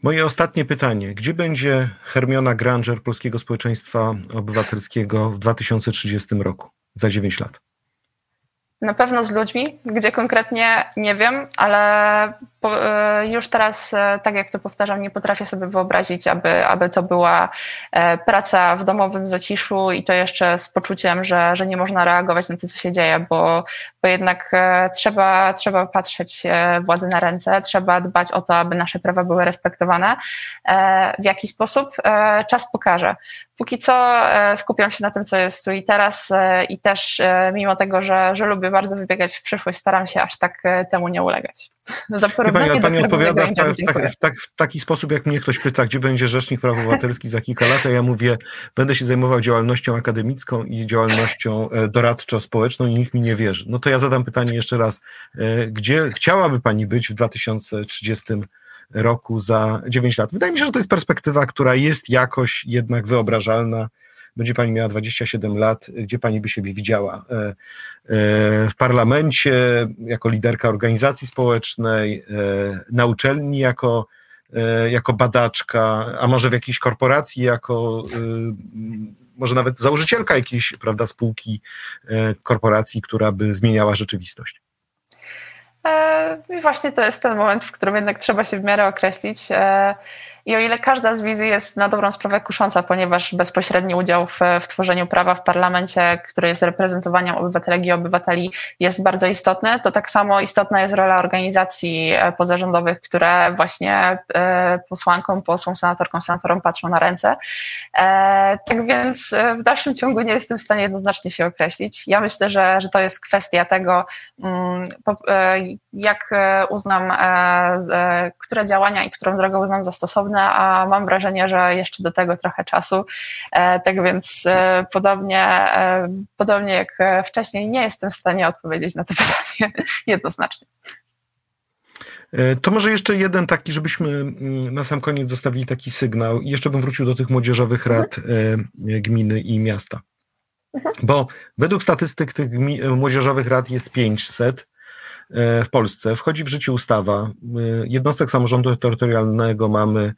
Moje ostatnie pytanie. Gdzie będzie Hermiona Granger Polskiego Społeczeństwa Obywatelskiego w 2030 roku, za 9 lat? Na pewno z ludźmi, gdzie konkretnie nie wiem, ale e, już teraz, e, tak jak to powtarzam, nie potrafię sobie wyobrazić, aby, aby to była e, praca w domowym zaciszu i to jeszcze z poczuciem, że, że nie można reagować na to, co się dzieje, bo, bo jednak trzeba, trzeba patrzeć władzy na ręce, trzeba dbać o to, aby nasze prawa były respektowane. W jaki sposób? Czas pokaże. Póki co skupiam się na tym, co jest tu i teraz i też mimo tego, że, że lubię bardzo wybiegać w przyszłość, staram się aż tak temu nie ulegać. Za porównanie pani, pani odpowiada w, ta, w, tak, w, tak, w, taki sposób, jak mnie ktoś pyta, gdzie będzie Rzecznik Praw Obywatelskich za kilka lat, a ja mówię, będę się zajmował działalnością akademicką i działalnością e, doradczo-społeczną i nikt mi nie wierzy. No to ja zadam pytanie jeszcze raz. E, gdzie chciałaby pani być w 2030 roku za 9 lat? Wydaje mi się, że to jest perspektywa, która jest jakoś jednak wyobrażalna będzie pani miała 27 lat, gdzie pani by siebie widziała? E, e, w parlamencie, jako liderka organizacji społecznej, e, na uczelni jako, jako badaczka, a może w jakiejś korporacji jako może nawet założycielka jakiejś prawda, spółki, korporacji, która by zmieniała rzeczywistość. I właśnie to jest ten moment, w którym jednak trzeba się w miarę określić. I o ile każda z wizji jest na dobrą sprawę kusząca, ponieważ bezpośredni udział w, w tworzeniu prawa w parlamencie, który jest reprezentowaniem obywatelek i obywateli, jest bardzo istotny, to tak samo istotna jest rola organizacji e, pozarządowych, które właśnie e, posłankom, posłom, senatorkom, senatorom patrzą na ręce. E, tak więc w dalszym ciągu nie jestem w stanie jednoznacznie się określić. Ja myślę, że, że to jest kwestia tego, mm, jak uznam, które działania i którą drogę uznam za stosowne, a mam wrażenie, że jeszcze do tego trochę czasu. E, tak więc e, podobnie, e, podobnie jak wcześniej, nie jestem w stanie odpowiedzieć na to pytanie jednoznacznie. To może jeszcze jeden taki, żebyśmy mm, na sam koniec zostawili taki sygnał. I jeszcze bym wrócił do tych młodzieżowych rad gminy i miasta. Mhm. Bo według statystyk tych młodzieżowych rad jest 500 w Polsce. Wchodzi w życie ustawa. Jednostek samorządu terytorialnego mamy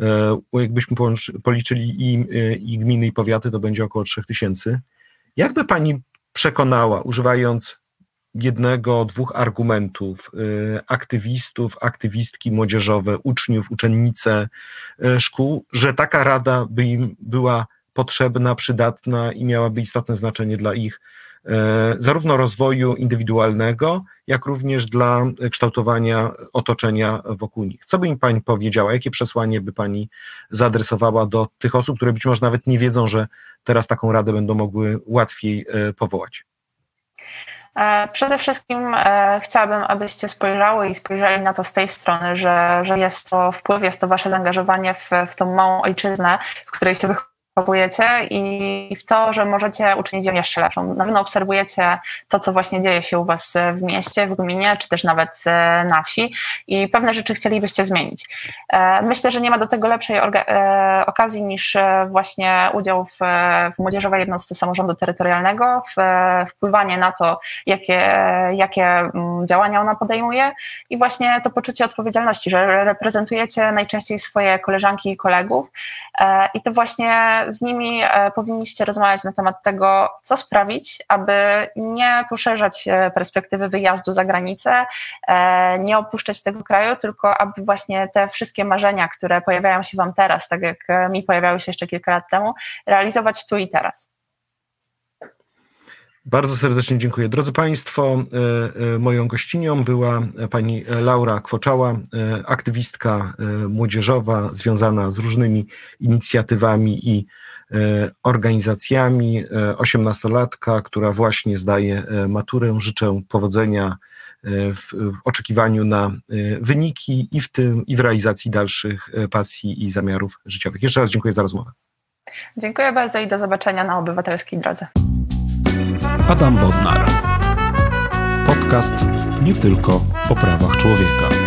E, jakbyśmy policzyli i, e, i gminy, i powiaty, to będzie około 3000. Jakby pani przekonała, używając jednego, dwóch argumentów, e, aktywistów, aktywistki młodzieżowe, uczniów, uczennice szkół, że taka rada by im była potrzebna, przydatna i miałaby istotne znaczenie dla ich E, zarówno rozwoju indywidualnego, jak również dla kształtowania otoczenia wokół nich. Co by im Pani powiedziała? Jakie przesłanie by Pani zaadresowała do tych osób, które być może nawet nie wiedzą, że teraz taką radę będą mogły łatwiej e, powołać? E, przede wszystkim chciałabym, abyście spojrzały i spojrzeli na to z tej strony, że, że jest to wpływ, jest to wasze zaangażowanie w, w tą małą ojczyznę, w której się wychowujecie obserwujecie i w to, że możecie uczynić ją jeszcze lepszą. Na pewno obserwujecie to, co właśnie dzieje się u Was w mieście, w gminie, czy też nawet e, na wsi i pewne rzeczy chcielibyście zmienić. E, myślę, że nie ma do tego lepszej e, okazji niż właśnie udział w, w młodzieżowej jednostce samorządu terytorialnego, w wpływanie na to, jakie, jakie mm, działania ona podejmuje i właśnie to poczucie odpowiedzialności, że reprezentujecie najczęściej swoje koleżanki i kolegów i to właśnie z nimi e, powinniście rozmawiać na temat tego, co sprawić, aby nie poszerzać e, perspektywy wyjazdu za granicę, e, nie opuszczać tego kraju, tylko aby właśnie te wszystkie marzenia, które pojawiają się Wam teraz, tak jak mi pojawiały się jeszcze kilka lat temu, realizować tu i teraz. Bardzo serdecznie dziękuję. Drodzy Państwo, moją gościnią była pani Laura Kwoczała, aktywistka młodzieżowa związana z różnymi inicjatywami i E, organizacjami, e, osiemnastolatka, która właśnie zdaje e, maturę. Życzę powodzenia w, oczekiwaniu na wyniki i w tym, i w realizacji dalszych pasji i zamiarów życiowych. Jeszcze raz dziękuję za rozmowę. Dziękuję bardzo i do zobaczenia na obywatelskiej drodze. Adam Bodnar. Podcast nie tylko o prawach człowieka.